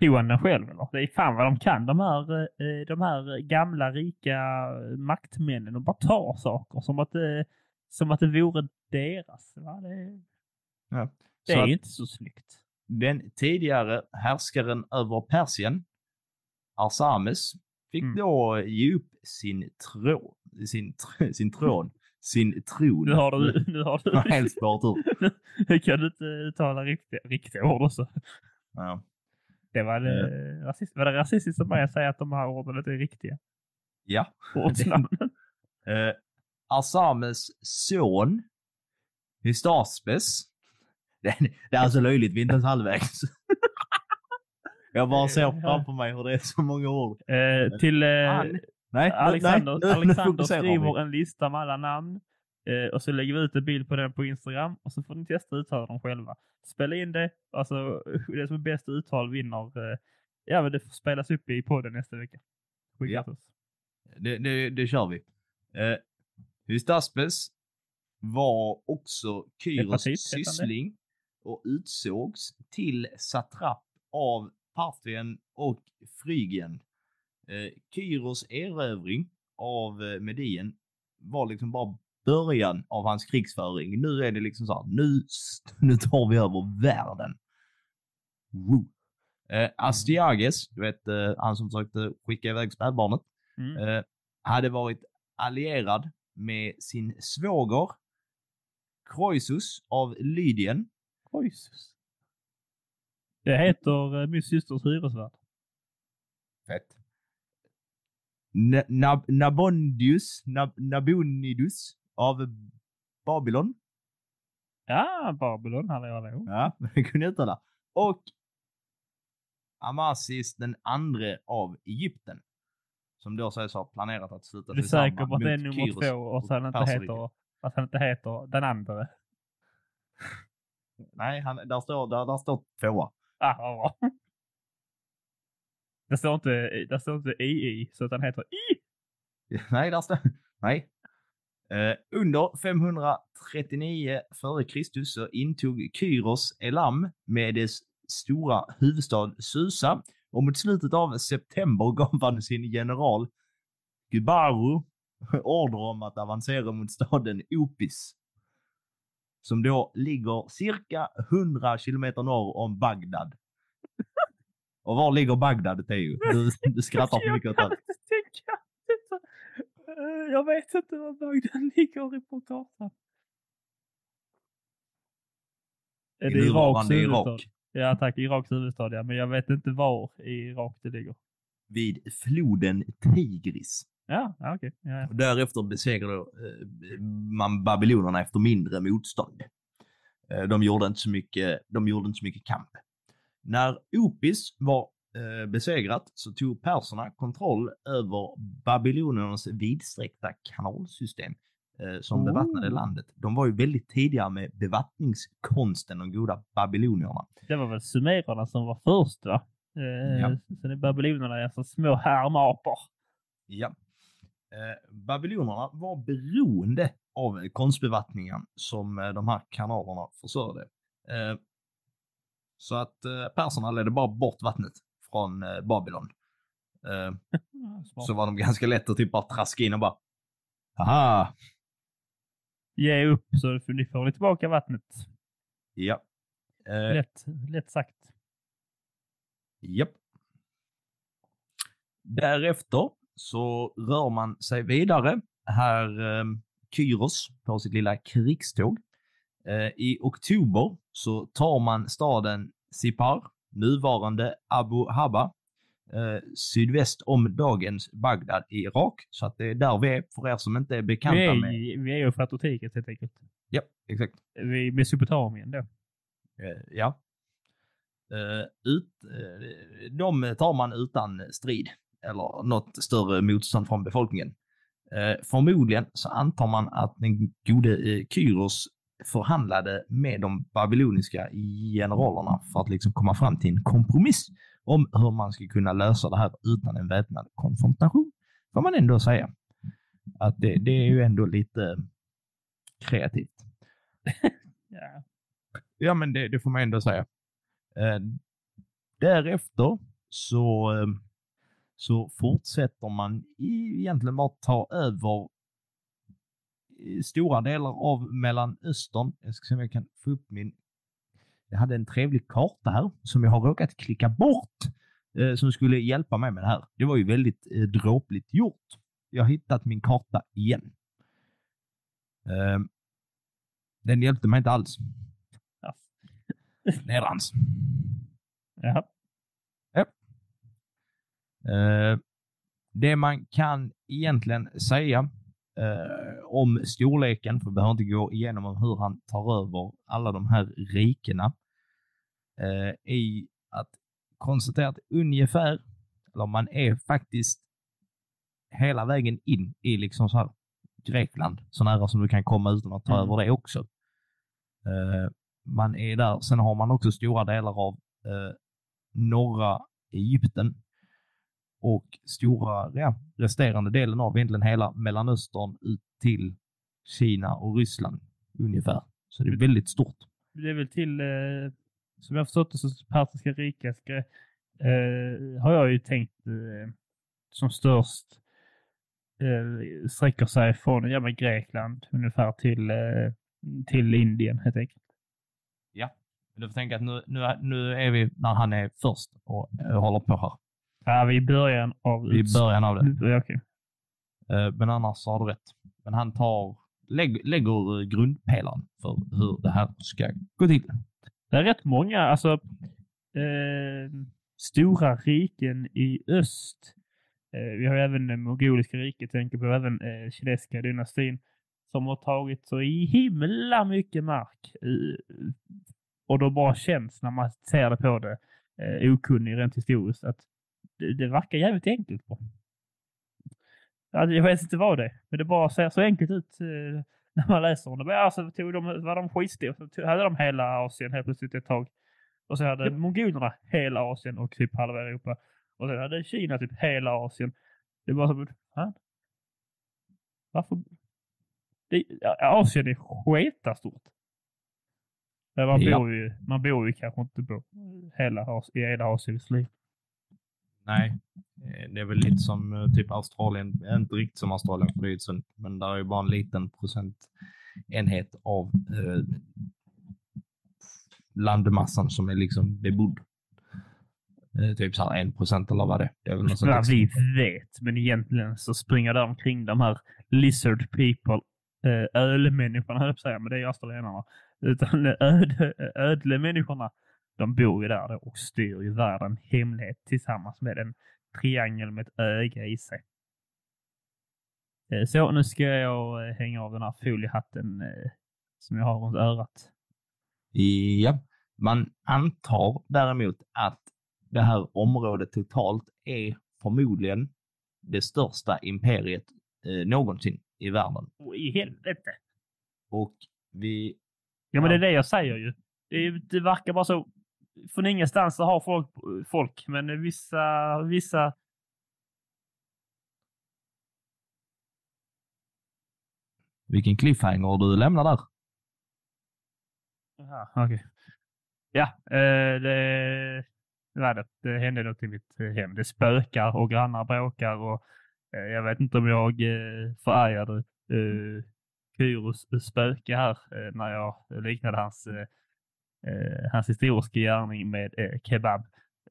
Tog han den själv eller? Det är fan vad de kan de här, eh, de här gamla rika maktmännen och bara tar saker som att det, som att det vore deras. Va? Det, Ja. det är ju inte så snyggt. den tidigare härskaren över Persien, Arsames, fick Mm. då ge upp sin, trå, sin, sin tron, sin tron. Nu har du, nu har du, helt spårat ur. nu kan du inte uttala riktiga, riktiga ord också. Ja. Det var, det, rasist, var det rasistiskt av mig att säga att de här orden inte är riktiga? ja. Ordsnamn. Eh, Arsames son, Hystaspes. Det, det är alltså löjligt, vi är inte ens halvvägs. Jag bara ser framför mig hur det är så många ord. Eh, till eh, Han- Nej, Alexander, nej, Alexander skriver en lista med alla namn eh, och så lägger vi ut en bild på den på Instagram och så får ni testa uttala dem själva. Spela in det, alltså det som är bäst uttal vinner. Eh, ja, men det får spelas upp i podden nästa vecka. Skicka Ja. oss. Det, det, det kör vi. Eh, Hystaspes var också Kyros syssling och utsågs till satrap av Parthien och Frygien. Eh, Kyros erövring av eh, Medien var liksom bara början av hans krigsföring. Nu är det liksom så här, nu, nu tar vi över världen. Woo. Eh, Astyages, du vet eh, han som försökte skicka iväg spädbarnet, Mm. eh, hade varit allierad med sin svåger Croesus av Lydien. Croesus. Det heter eh, min systers hyresvärd. Fett. Nab Nabondius, Nab Nabonidus av Babylon. Ja, Babylon, hallå hallå. Ja, det kunde jag uttala. Och Amasis den andre av Egypten. Som då sägs ha planerat att sluta Är du sig säker samman på att det är mot nummer Kyros två och att han inte heter, att han inte heter den andra? Nej, han, där, står, där, där står tvåa. Ah, vad bra. Det står inte, det står inte II, så att heter I. Nej, där står... Nej. Eh, under 539 f.Kr. så intog Kyros Elam med dess stora huvudstad Susa och mot slutet av september gav han sin general Gubaru order om att avancera mot staden Opis. Som då ligger cirka 100 kilometer norr om Bagdad. Och var ligger Bagdad, Teo? Du, du skrattar för mycket åt tänka. Eh, Jag vet inte var Bagdad ligger på kartan. Är det Iraks huvudstad? Irak. Ja tack, Iraks huvudstad ja. Men jag vet inte var i Irak det ligger. vid floden Tigris. Ja, ja okej. Ja, ja. Och därefter besegrade eh, man babylonerna efter mindre motstånd. Eh, de, gjorde inte så mycket, de gjorde inte så mycket kamp. När Opis var eh, besegrat så tog perserna kontroll över babylonernas vidsträckta kanalsystem eh, som Oh. bevattnade landet. De var ju väldigt tidiga med bevattningskonsten, de goda babylonierna. Det var väl sumererna som var först va? Eh, Ja. Sen är babylonerna alltså små härmapor. Ja. Eh, babylonerna var beroende av konstbevattningen som eh, de här kanalerna försörjde. Så att eh, perserna ledde bara bort vattnet från eh, Babylon. Eh, så var de ganska lätt att typ bara traska in och bara Haha! Ge upp så ni får ni tillbaka vattnet. Ja. Eh, Lätt, lätt sagt. Japp. Därefter så rör man sig vidare. Här eh, Kyros på sitt lilla krigståg. Eh, I oktober så tar man staden Sipar, nuvarande Abu Haba, eh, sydväst om dagens Bagdad i Irak. Så att det är där vi är, för er som inte är bekanta Vi är, med. vi är ju Fratortiket helt enkelt. Ja, exakt. Vid Mesopotamien då. Eh, ja. Eh, ut, eh, de tar man utan strid eller något större motstånd från befolkningen. Eh, förmodligen så antar man att den gode eh, Kyros förhandlade med de babyloniska generalerna för att liksom komma fram till en kompromiss om hur man ska kunna lösa det här utan en väpnad konfrontation. Får man ändå säga. Att det, det är ju ändå lite kreativt. Ja. Ja, men det, det får man ändå säga. Eh, därefter så, eh, så fortsätter man i, egentligen bara ta över stora delar av Mellanöstern. Jag ska se om jag kan få upp min... Jag hade en trevlig karta här som jag har råkat klicka bort eh, som skulle hjälpa mig med det här. Det var ju väldigt eh, dråpligt gjort. Jag har hittat min karta igen. Eh, den hjälpte mig inte alls. Ja. Nedrans. Jaha. Eh, det man kan egentligen säga eh, om storleken, för vi behöver inte gå igenom om hur han tar över alla de här rikena, eh, är att konstatera att ungefär, eller man är faktiskt hela vägen in i liksom så här Grekland, så nära som du kan komma utan att ta Mm. över det också. Eh, man är där. Sen har man också stora delar av eh, norra Egypten och stora, ja, resterande delen av egentligen hela Mellanöstern ut till Kina och Ryssland ungefär. Så det är väldigt stort. Det är väl till, eh, som jag förstått det, så Persiska riket eh, har jag ju tänkt eh, som störst eh, sträcker sig från ja, Grekland ungefär till, eh, till Indien helt enkelt. Men du får tänka att nu, nu, är- nu är vi när han är först och eh, håller på här. Ja, vi är i början av... I början av det. Ja, okej. Eh, Men annars så har du rätt. Men han tar, lägg, lägger eh, grundpelaren för hur det här ska gå till. Det är rätt många, alltså eh, stora riken i öst. Eh, vi har även det mongoliska riket, tänker på även eh, kinesiska dynastin som har tagit så i himla mycket mark. Eh, och då bara känns när man ser det på det, eh, okunnig rent historiskt, att det, det verkar jävligt enkelt. På. Alltså, jag vet inte vad det är, men det bara ser så enkelt ut eh, när man läser om det. Men alltså, tog de, var de skitstora så tog- hade de hela Asien helt plötsligt ett tag. Och så hade mongolerna hela Asien och typ halva Europa. Och sen hade Kina typ hela Asien. Det var som, fan. Varför? Det, ja, Asien är skitastort. Man Ja. bor ju, man bor ju kanske inte på hela, i hela Asien visserligen. Nej, eh, det är väl lite som eh, typ Australien. Inte riktigt som Australien för det är ju sunt, men där är ju bara en liten procentenhet av eh, landmassan som är liksom bebodd. Eh, typ så här en procent eller vad det är. Det är väl något Ja, där. vi vet, men egentligen så springer det omkring de här lizard people, eh, ölmänniskorna höll jag på att säga, men det är ju australienarna. Utan öd, ödlemänniskorna, de bor ju där och styr ju världen hemlighet tillsammans med en triangel med ett öga i sig. Eh, Så, nu ska jag eh, hänga av den här foliehatten eh, som jag har runt örat. Ja, man antar däremot att det här området totalt är förmodligen det största imperiet eh, någonsin i världen. Och i helvete! Och vi... Ja, men det är det jag säger ju. Det verkar bara så. Från ingenstans så har folk, folk men vissa, vissa Vilken cliffhanger du lämnar där. Jaha, okej. Ja, eh, det, det det. Hände något i mitt hem. Det spökar och grannar bråkar och eh, jag vet inte om jag eh, förargade eh, Kyros spöke här eh, när jag liknade hans, eh, hans historiska gärning med eh, kebab.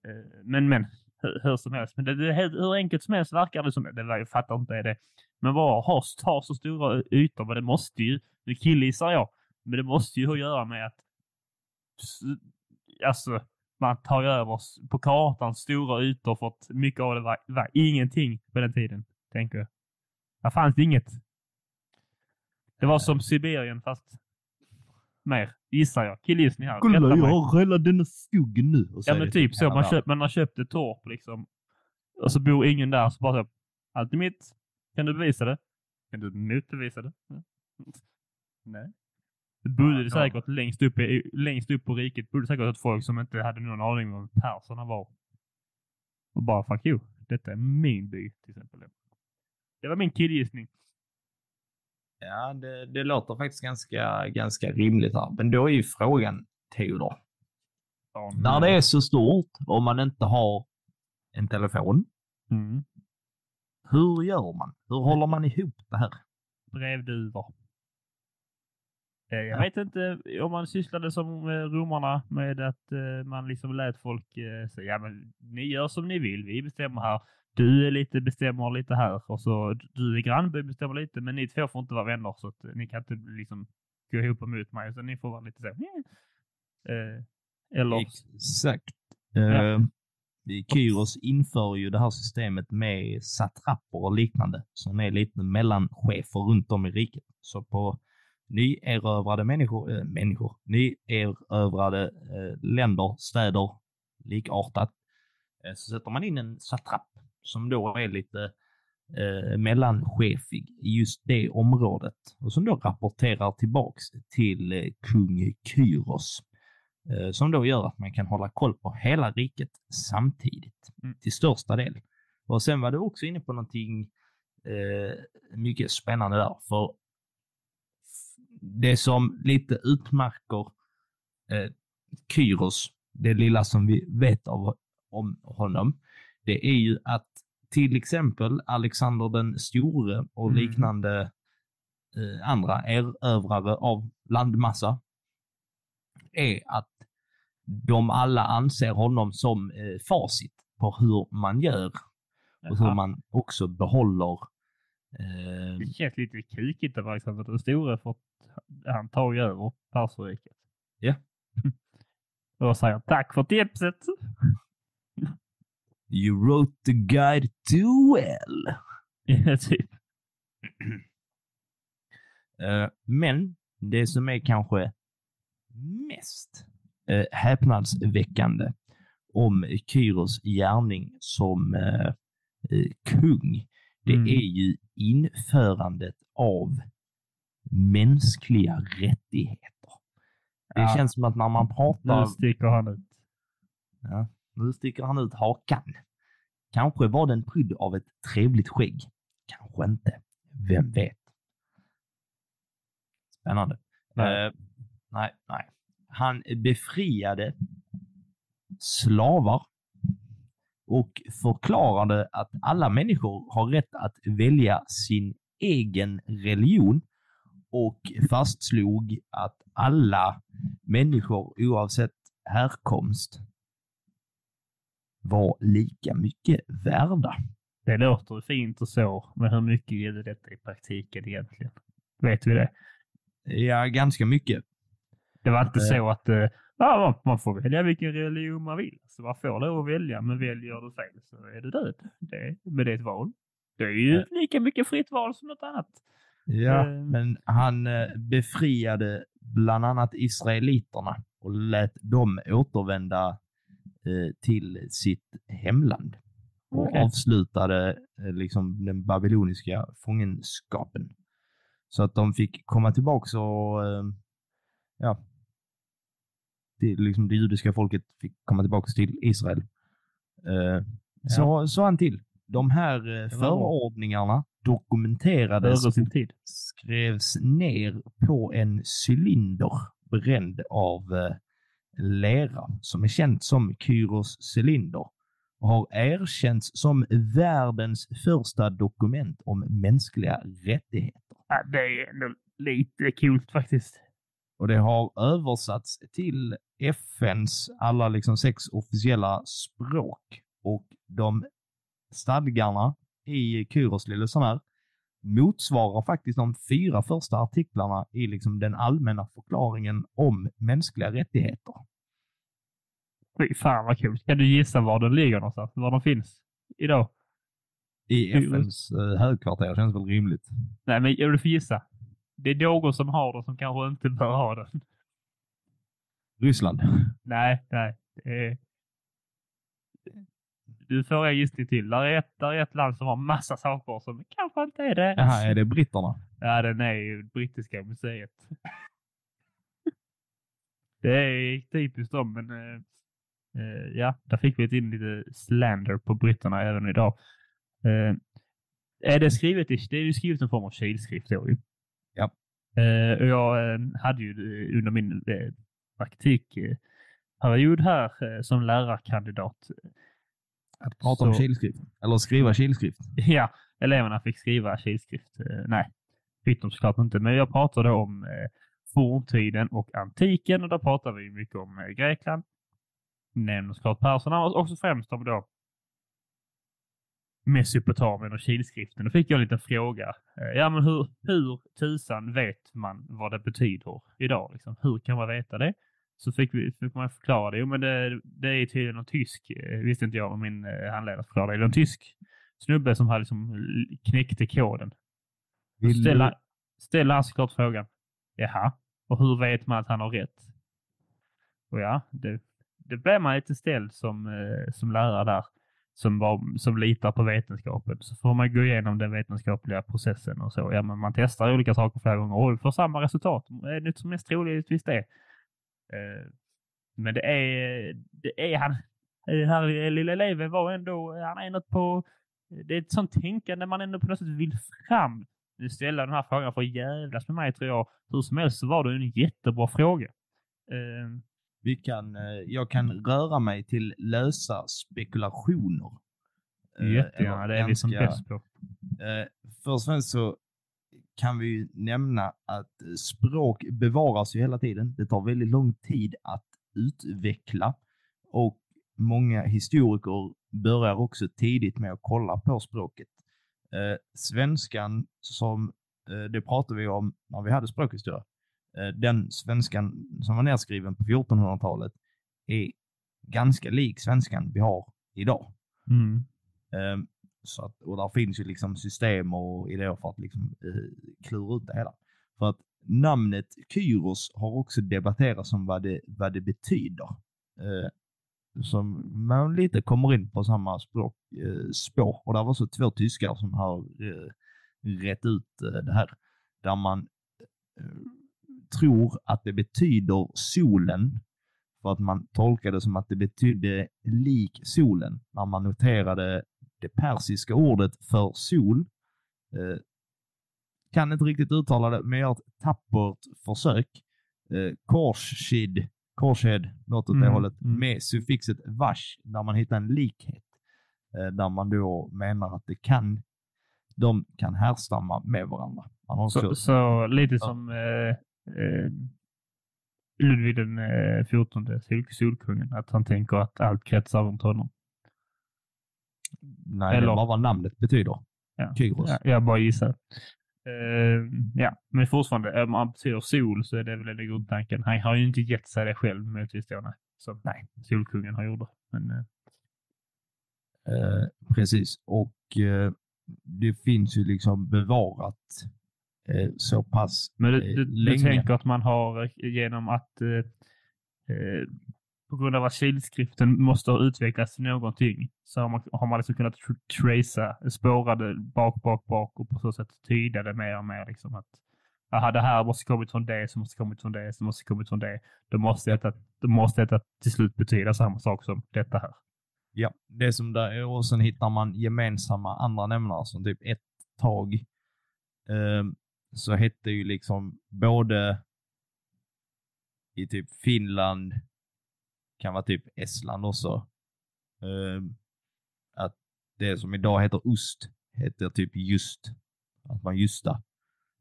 Eh, men, men, hur, hur som helst. Men det, det, hur enkelt som helst verkar det som. Det var, jag fattar inte det. Men vad har har så stora ytor? Men det måste ju, nu killgissar jag, men det måste ju ha att göra med att alltså, man tar över på kartan stora ytor för att mycket av det var, var ingenting på den tiden, tänker jag. Där fanns det inget. Det var som Sibirien fast mer, gissar jag. Killgissning här. Kolla, jag har hela denna skogen nu. Och så Ja men typ så, man, världen. köp, man har köpt ett torp liksom. Och så bor ingen där, så bara så, allt är mitt. Kan du bevisa det? Kan du motbevisa det? Mm. Nej. Det bodde Ja, säkert längst upp, i, längst upp på riket, bodde säkert ett folk som inte hade någon aning om vem perserna var. Och bara fuck you, detta är min by till exempel. Det var min killgissning. Ja, det, det låter faktiskt ganska, ganska rimligt här. Men då är ju frågan, Theodor. Ja, När det är så stort och man inte har en telefon, mm. hur gör man? Hur håller man ihop det här? brevduvor. Eh, Jag Ja. vet inte om man sysslade som eh, romarna med att eh, man liksom lät folk säga ja men ni gör som ni vill, vi bestämmer här. Du är lite, bestämmer lite här och så du är grannby bestämmer lite men ni två får inte vara vänner så att eh, ni kan inte liksom gå ihop mot mig så ni får vara lite så. Eh, eller Exakt. Ja. Uh, Kyros inför ju det här systemet med satrapper och liknande som är lite mellanchefer runt om i riket. Så på nyerövrade människor, äh, människor nyerövrade äh, länder, städer, likartat, eh, så sätter man in en satrapp som då är lite eh, mellanchefig i just det området och som då rapporterar tillbaks till eh, kung Kyros. Eh, som då gör att man kan hålla koll på hela riket samtidigt Mm. till största del. Och sen var du också inne på någonting eh, mycket spännande där, för det som lite utmärker eh, Kyros, det lilla som vi vet av, om honom, det är ju att till exempel Alexander den store och Mm. liknande eh, andra erövrare av landmassa är att de alla anser honom som eh, facit på hur man gör och hur man också behåller eh, det känns lite kukigt av Alexander den store för att han tar ju över Perserriket. Ja. Och säger tack för tipset. You wrote the guide too well. Ja, typ. Eh, men det som är kanske mest eh, häpnadsväckande om Kyros gärning som eh, kung, det Mm. är ju införandet av mänskliga rättigheter. Det Ja. känns som att när man pratar... Nu sticker han ut. Ja, nu sticker han ut hakan. Kanske var den prydd av ett trevligt skägg. Kanske inte. Vem vet? Spännande. Nej. Eh, nej, nej. Han befriade slavar och förklarade att alla människor har rätt att välja sin egen religion och fastslog att alla människor oavsett härkomst var lika mycket värda. Det låter fint och så, men hur mycket det detta i praktiken egentligen? Vet vi det? Ja, ganska mycket. Det var inte Eh. så att eh, ja, man- får välja vilken religion man vill. Så man får lov att välja, men väljer du fel så är du död. Det, men det är ett val. Det är ju lika mycket fritt val som något annat. Ja, Eh. men han befriade bland annat israeliterna och lät dem återvända till sitt hemland och Okej. avslutade eh, liksom den babyloniska fångenskapen. Så att de fick komma tillbaks och eh, ja, det, liksom det judiska folket fick komma tillbaks till Israel. Eh, Så så han till. De här eh, förordningarna dokumenterades tid. skrevs ner på en cylinder bränd av eh, lera som är känt som Kyros cylinder och har erkänts som världens första dokument om mänskliga rättigheter. Ja, det är ändå lite coolt faktiskt. Och det har översatts till FNs alla liksom sex officiella språk och de stadgarna i Kyros lilla sån här motsvarar faktiskt de fyra första artiklarna i liksom den allmänna förklaringen om mänskliga rättigheter. Fy fan vad coolt. Kan du gissa var den ligger någonstans? Var den finns idag? I. FNs eh, högkvarter känns väl rimligt. Nej, men jag vill få gissa. Det är någon som har den som kanske inte bör ha den. Ryssland. Nej, nej. Det är... Du får en gissning till. Där är, ett, där är ett land som har massa saker som kanske inte är det. Jaha, är det britterna? Ja, den är ju brittiska museet. det är typiskt dem, men eh, eh, ja, där fick vi in lite slander på britterna även idag. Eh, är det skrivet i, det är ju skrivet en form av kilskrift då ju. Ja. Eh, jag eh, hade ju under min eh, praktikperiod här som lärarkandidat Att prata om Så- kilskrift. Eller skriva kilskrift. Ja, eleverna fick skriva kilskrift. Eh, nej, fick de såklart inte. Men jag pratade om eh, forntiden och antiken och då pratade vi mycket om eh, Grekland. Nämner såklart perserna och också främst om då Mesopotamien och kilskriften. Då fick jag en liten fråga. Ja, men hur, hur tusan vet man vad det betyder idag? Liksom? Hur kan man veta det? Så fick, vi, fick man förklara det. Jo, men det, det är tydligen någon tysk, eh, visste inte jag, men min eh, handledare förklarade det. Det är en tysk snubbe som hade liksom knäckte koden. Vill ställer, du- ställer han såklart frågan. Jaha, och hur vet man att han har rätt? Och ja, det, det blev man lite ställd som, eh, som lärare där. Som, var, som litar på vetenskapen. Så får man gå igenom den vetenskapliga processen och så. Ja, men man testar olika saker flera gånger och får samma resultat. Det är nytt som mest troligtvis det. Eh, men det är, det är han. Den här lilla eleven var ändå, han är något på, det är ett sånt tänkande man ändå på något sätt vill fram. Nu ställa den här frågan för att jävlas med mig tror jag. Hur som helst så var det en jättebra fråga. Eh, Vi kan, eh, jag kan röra mig till lösa spekulationer. Eh, jättegärna, det är vi som bäst på. Eh, Först och främst så kan vi nämna att språk bevaras ju hela tiden. Det tar väldigt lång tid att utveckla och många historiker börjar också tidigt med att kolla på språket. Eh, svenskan, som eh, det pratade vi om när vi hade språkhistoria, eh, den svenskan som var nedskriven på 1400-talet är ganska lik svenskan vi har idag. Mm. Så att, och där finns ju liksom system och idéer för att liksom, eh, klura ut det hela. För att namnet Kyros har också debatterats om vad det, vad det betyder. Eh, som man lite kommer in på samma språk, eh, spår. Och det var så två tyskar som har eh, rätt ut eh, det här. Där man eh, tror att det betyder solen för att man tolkade det som att det betydde lik solen när man noterade det persiska ordet för sol. Eh, kan inte riktigt uttala det, men gör ett tappert försök. Eh, korshid, korshed, något åt det Mm, hållet, mm. med suffixet vash, där man hittar en likhet. Eh, där man då menar att det kan, de kan härstamma med varandra. Har också, Så, så lite som eh, eh, Ludvig den eh, 14, sol- Solkungen, att han tänker att allt kretsar runt honom. Nej, det eller- är bara vad namnet betyder. Ja. Kyros. Ja, jag bara gissar. Eh, ja, men fortfarande, om man betyder sol så är det väl den grundtanken. Han har ju inte gett sig det själv möjligtvis då, nej. Så nej, Solkungen har gjort det. Men eh, Eh, precis, och det finns ju liksom bevarat så pass Men du, du, du länge. tänker att man har genom att på grund av att kilskriften måste ha utvecklats till någonting så har man, har man liksom kunnat tracea, spåra det bak, bak, bak och på så sätt tyda det mer och mer. Liksom att aha, det här måste kommit från det, som måste kommit från det, som måste kommit från det. Då måste detta, då måste detta till slut betyda samma sak som detta här. Ja, det som där är, och sen hittar man gemensamma andra nämnare som typ ett tag eh, så hette ju liksom både i typ Finland, kan vara typ Estland också, eh, att det som idag heter ost heter typ just, att man justa.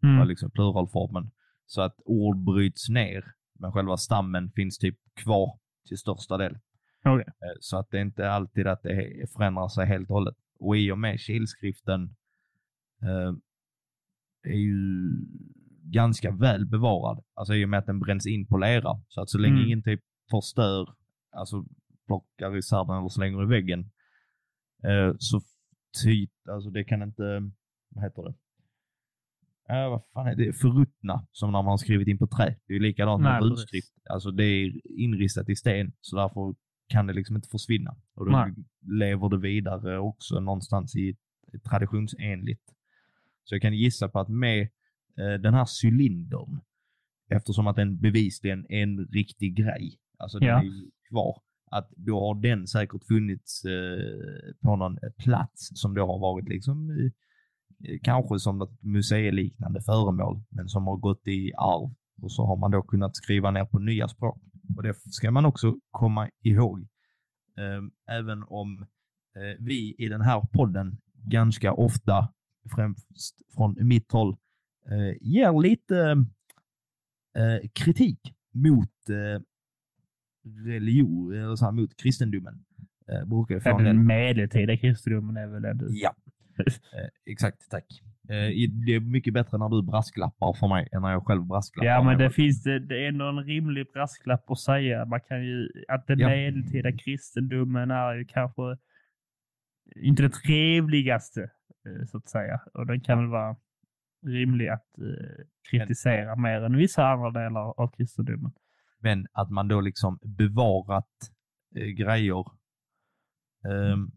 Mm. var liksom pluralformen. Så att ord bryts ner, men själva stammen finns typ kvar till största del. Okej. Eh, Så att det är inte alltid att det förändrar sig helt och hållet. Och i och med kilskriften eh, är ju ganska väl bevarad. Alltså i och med att den bränns in på lera. Så att så länge Mm. ingen typ förstör, alltså plockar isär den eller slänger i väggen, eh, så typ, alltså det kan inte, vad heter det? äh, vad fan är det? Förruttna, som när man har skrivit in på trä. Det är likadant med rutskrift. Alltså det är inristat i sten, så därför kan det liksom inte försvinna. Och då Nej. lever det vidare också någonstans i traditionsenligt. Så jag kan gissa på att med eh, den här cylindern, eftersom att den bevisligen är en riktig grej, alltså den Ja. är ju kvar, att då har den säkert funnits eh, på någon plats som då har varit liksom eh, eh, kanske som något museiliknande föremål, men som har gått i arv. Och så har man då kunnat skriva ner på nya språk. Och det ska man också komma ihåg. Eh, även om eh, vi i den här podden ganska ofta, främst från mitt håll, eh, ger lite eh, kritik mot eh, religion, eller så här, mot kristendomen. Eh, brukar få Den medeltida kristendomen är väl ändå... Ja, eh, exakt. Tack. Eh, det är mycket bättre när du brasklappar för mig än när jag själv brasklappar. Ja, men det finns det, det är ändå en rimlig brasklapp att säga. Man kan ju, att den Ja. medeltida kristendomen är ju kanske inte det trevligaste, eh, så att säga. Och den kan väl vara rimlig att eh, kritisera mer än vissa andra delar av kristendomen. Men att man då liksom bevarat eh, grejer, ehm,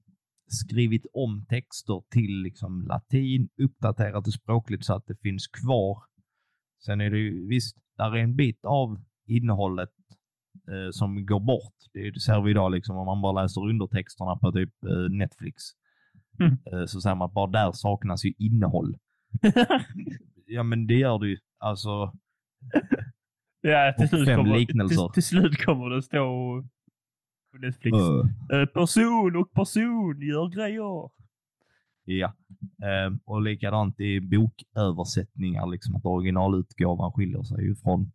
skrivit om texter till liksom latin, uppdaterat det språkligt så att det finns kvar. Sen är det ju visst, där är en bit av innehållet eh, som går bort. Det ser vi idag liksom om man bara läser undertexterna på typ eh, Netflix. Mm. Eh, så säger man att bara där saknas ju innehåll. Ja men det gör det ju. Alltså, ja, till slut, kommer, till, till slut kommer det stå på Netflix. uh. Person och person gör grejer. Ja, ehm, och likadant i boköversättningar, liksom att originalutgåvan skiljer sig ju från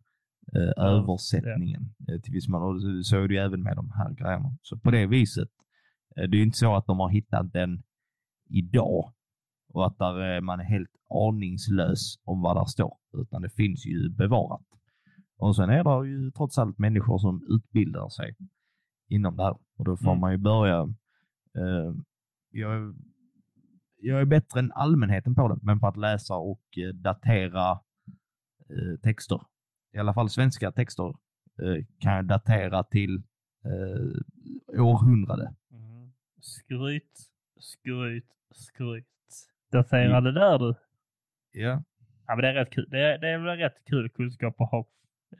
eh, översättningen eh, till viss mån. Och så- är det ju även med de här grejerna. Så på det viset, eh, det är ju inte så att de har hittat den idag och att där, man är helt aningslös om vad där står, utan det finns ju bevarat. Och sen är det ju trots allt människor som utbildar sig inom det här och då får Mm. man ju börja eh, jag, jag är bättre än allmänheten på det, men på att läsa och eh, datera eh, texter. I alla fall svenska texter eh, kan jag datera till eh, århundrade. Mm. Skryt, skryt, skryt. Daterade där du. Ja. Ja, men det är rätt kul. Det är, det är väl rätt kul kunskap att ha.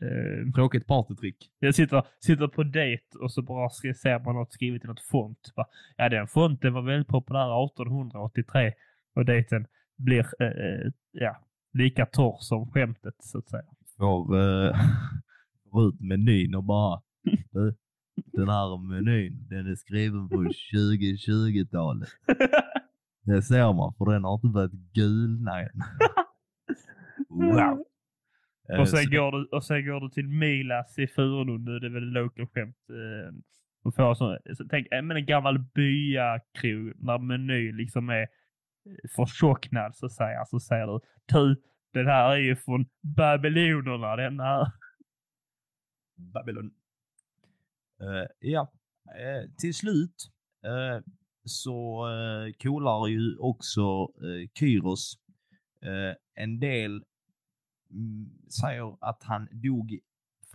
Eh, Tråkigt partytrick. jag sitter, sitter på dejt och så bara ser man något skrivet i något font. Bara, ja, den fonten var väldigt populär 1883 och dejten blir eh, eh, ja, lika torr som skämtet så att säga. Får får ut menyn och bara "Du, den här menyn, den är skriven på 2020-talet. Det ser man, för den har inte börjat gulna än. Wow. Eh, Och sen, går du, och sen går du till Milas i Furulund. Nu är det väl local skämt. Eh, och får så, så tänk, eh, men en gammal byakrog när menyn liksom är eh, förtjocknad så säger, så säger du du, den här är ju från babylonerna den här. Babylon. Eh, ja, Eh, till slut eh, så uh, kolar ju också uh, Kyros. Eh, en del säger att han dog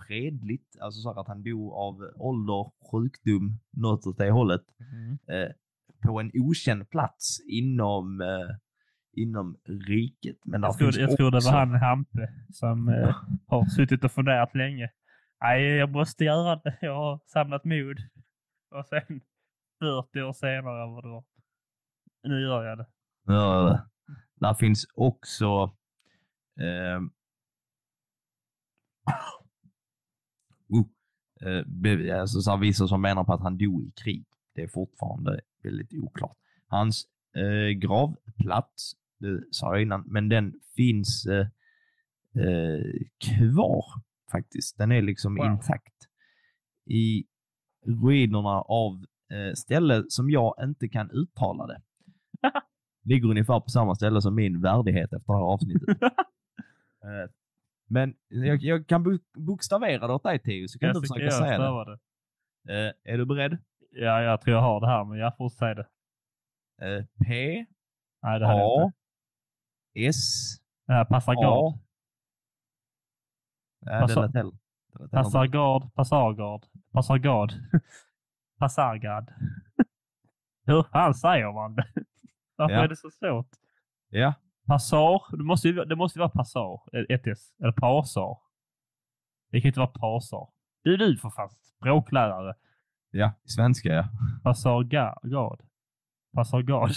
fredligt, alltså så att han dog av ålder, sjukdom, något åt det hållet, eh, på en okänd plats inom, eh, inom riket. Men Jag, tror, jag tror det var han Hampe som eh, har suttit och funderat länge. Nej, jag måste göra det. Jag har samlat mod. Och sen 40 år senare var det. Nu gör jag det. Ja, där finns också ehm, uh, alltså, så vissa som menar på att han dog i krig. Det är fortfarande väldigt oklart. Hans eh, gravplats, det sa jag innan, men den finns eh, kvar faktiskt. Den är liksom Wow. intakt i ruinerna av ställe som jag inte kan uttala det. Ligger ungefär på samma ställe som min värdighet efter det här avsnittet. Men jag, jag kan bo- bokstavera det åt dig Theo, så kan Jag du försöka jag säga det. det. Eh, är du beredd? Ja, jag tror jag har det här, men jag får säga det. Eh, P, Nej, det jag A, inte. S, Uh. Ja. Ja, det Passa- lät heller. det lät heller. Passargard. Passargard. Passargard. Passargard. Hur fan säger man det? Varför Ja. är det så svårt? Ja, Passar. Det måste ju, det måste ju vara passar. Ett S. Eller pasar. Det kan inte vara pasar. Du, du för fan. Språklärare. ja, i svenska ja. Passargard. Passargard.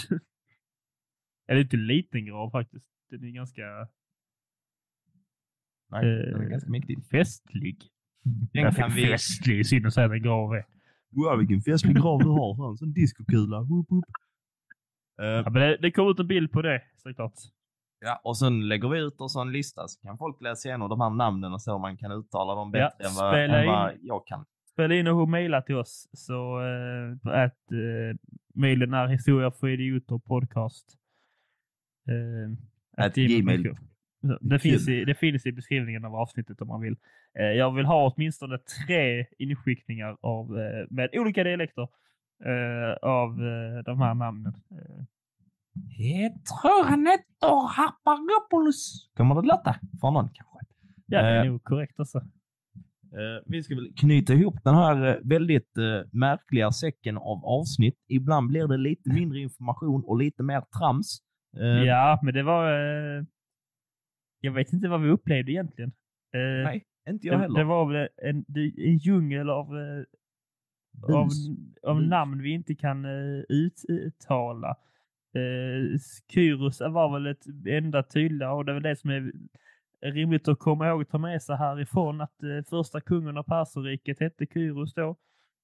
Är det inte en liten grav faktiskt? Den är ganska Nej, den är Eh, ganska mäktig. festlig. Den Jag kan vi... festlig. Synd att säga att en grav är. Wow, vilken festlig grav du har. En sån. Woop, woop. Eh, Ja, men det, det kommer ut en bild på det såklart. Ja, och sen lägger vi ut oss en lista så kan folk läsa igenom de här namnen och så man kan uttala dem Ja, bättre än, vad, än vad jag kan. Spela in och mejla till oss. Så på att eh, mejlen är historia för idioter podcast. Eh, At gmail. Det finns, i, det finns i beskrivningen av avsnittet om man vill. Eh, jag vill ha åtminstone tre inskickningar av, eh, med olika dialekter eh, av de här namnen. Eh, Jag tror han heter Harpagopoulos. Kommer det låta? För någon kanske. ja, det är Eh, nog korrekt alltså. Eh, vi ska väl knyta ihop den här eh, väldigt eh, märkliga säcken av avsnitt. Ibland blir det lite mindre information och lite mer trams. Eh, Ja, men det var... Eh, jag vet inte vad vi upplevde egentligen. Eh, Nej, inte jag det, heller. det var väl en, en djungel av, eh, av, av namn vi inte kan eh, uttala. Eh, Kyros var väl ett enda tydliga och det är väl det som är rimligt att komma ihåg och ta med sig härifrån att eh, första kungen av Perserriket hette Kyros då.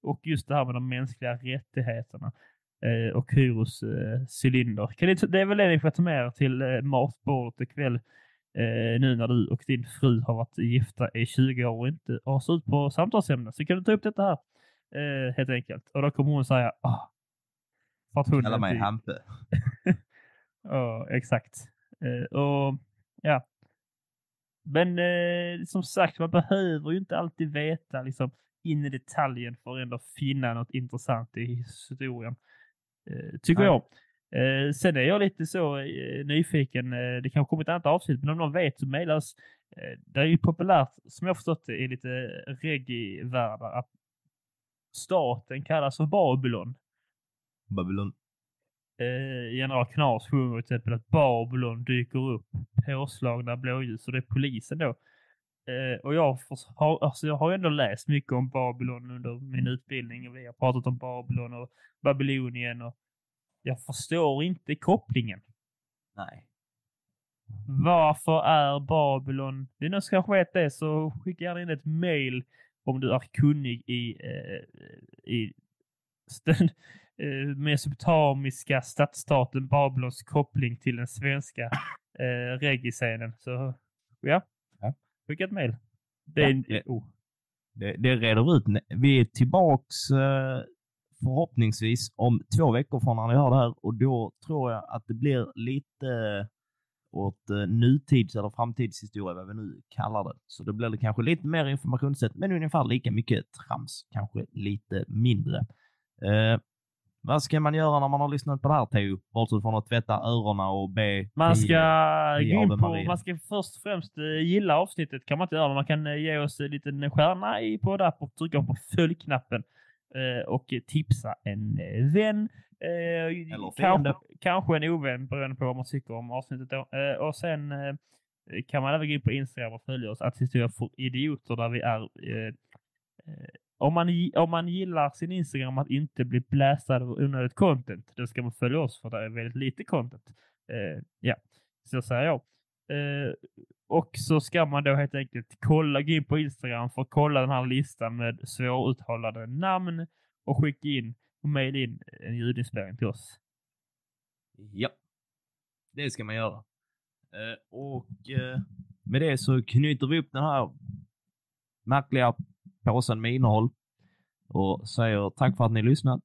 Och just det här med de mänskliga rättigheterna eh, och Kyros eh, cylinder. Kan ni, det är väl det ni får ta med er till eh, matbordet ikväll eh, nu när du och din fru har varit gifta i 20 år och inte har slut på samtalsämnen. Så kan du ta upp detta här eh, helt enkelt. Och då kommer hon säga ah, för att Kalla mig Hampe. Ja, exakt. Eh, och ja. Men eh, som sagt, man behöver ju inte alltid veta liksom, in i detaljen för att ändå finna något intressant i historien. Eh, tycker Nej. jag. Eh, sen är jag lite så eh, nyfiken. Eh, det kanske kommer ett annat avsnitt, men om någon vet så mejlas. Eh, det är ju populärt, som jag förstått det, i lite reggae-världar att staten kallas för Babylon Babylon. eh, general Knas sjunger till exempel att Babylon dyker upp påslagna blåljus och det är polisen då. Eh, och jag har, alltså jag har ändå läst mycket om Babylon under min utbildning och vi har pratat om Babylon och Babylonien och jag förstår inte kopplingen. Nej. Varför är Babylon... Det är någon som vet det så skicka gärna in ett mail om du är kunnig i, eh, i eh, mesopotamiska stadsstaten Babylons koppling till den svenska eh, reggae-scenen. Så ja, Ja. skicka ett mail. Det är, Ja, det- oh. Det, det reder ut. Vi är tillbaks eh, förhoppningsvis om två veckor från när ni hör det här och då tror jag att det blir lite åt eh, nutids eller framtidshistoria, vad vi nu kallar det. Så då blir det kanske lite mer informationssätt, men ungefär lika mycket trams, kanske lite mindre. Eh, vad ska man göra när man har lyssnat på det här, Teo? Bortsett från att tvätta öronen och be Man ska i gå in på, Maria. man ska först och främst eh, gilla avsnittet kan man inte göra, men man kan eh, ge oss en liten stjärna i på där och trycka på följ-knappen eh, och tipsa en vän. Eller kanske, kanske en ovän beroende på vad man tycker om avsnittet då. Och sen kan man även gå in på Instagram och följa oss, att historia för idioter, där vi är om man, om man gillar sin Instagram att inte bli bläsad av onödigt content, då ska man följa oss för det är väldigt lite content. Eh, ja, så säger jag. Eh, och så ska man då helt enkelt kolla, gå in på Instagram för att kolla den här listan med svåruttalade namn och skicka in och mejla in en ljudinspelning till oss. Ja, det ska man göra. Eh, och eh, med det så knyter vi upp den här märkliga påsen med innehåll och säger tack för att ni lyssnat.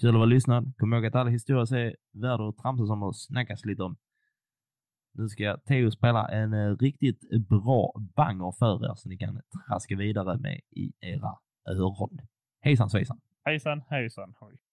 Kul att vara lyssnad. Kom ihåg att alla historier är värda att tramsas om och snackas lite om. Nu ska Theo spela en eh, riktigt bra banger för er så ni kan traska vidare med i era öron. Hejsan svejsan! Hejsan, hejsan, hoj.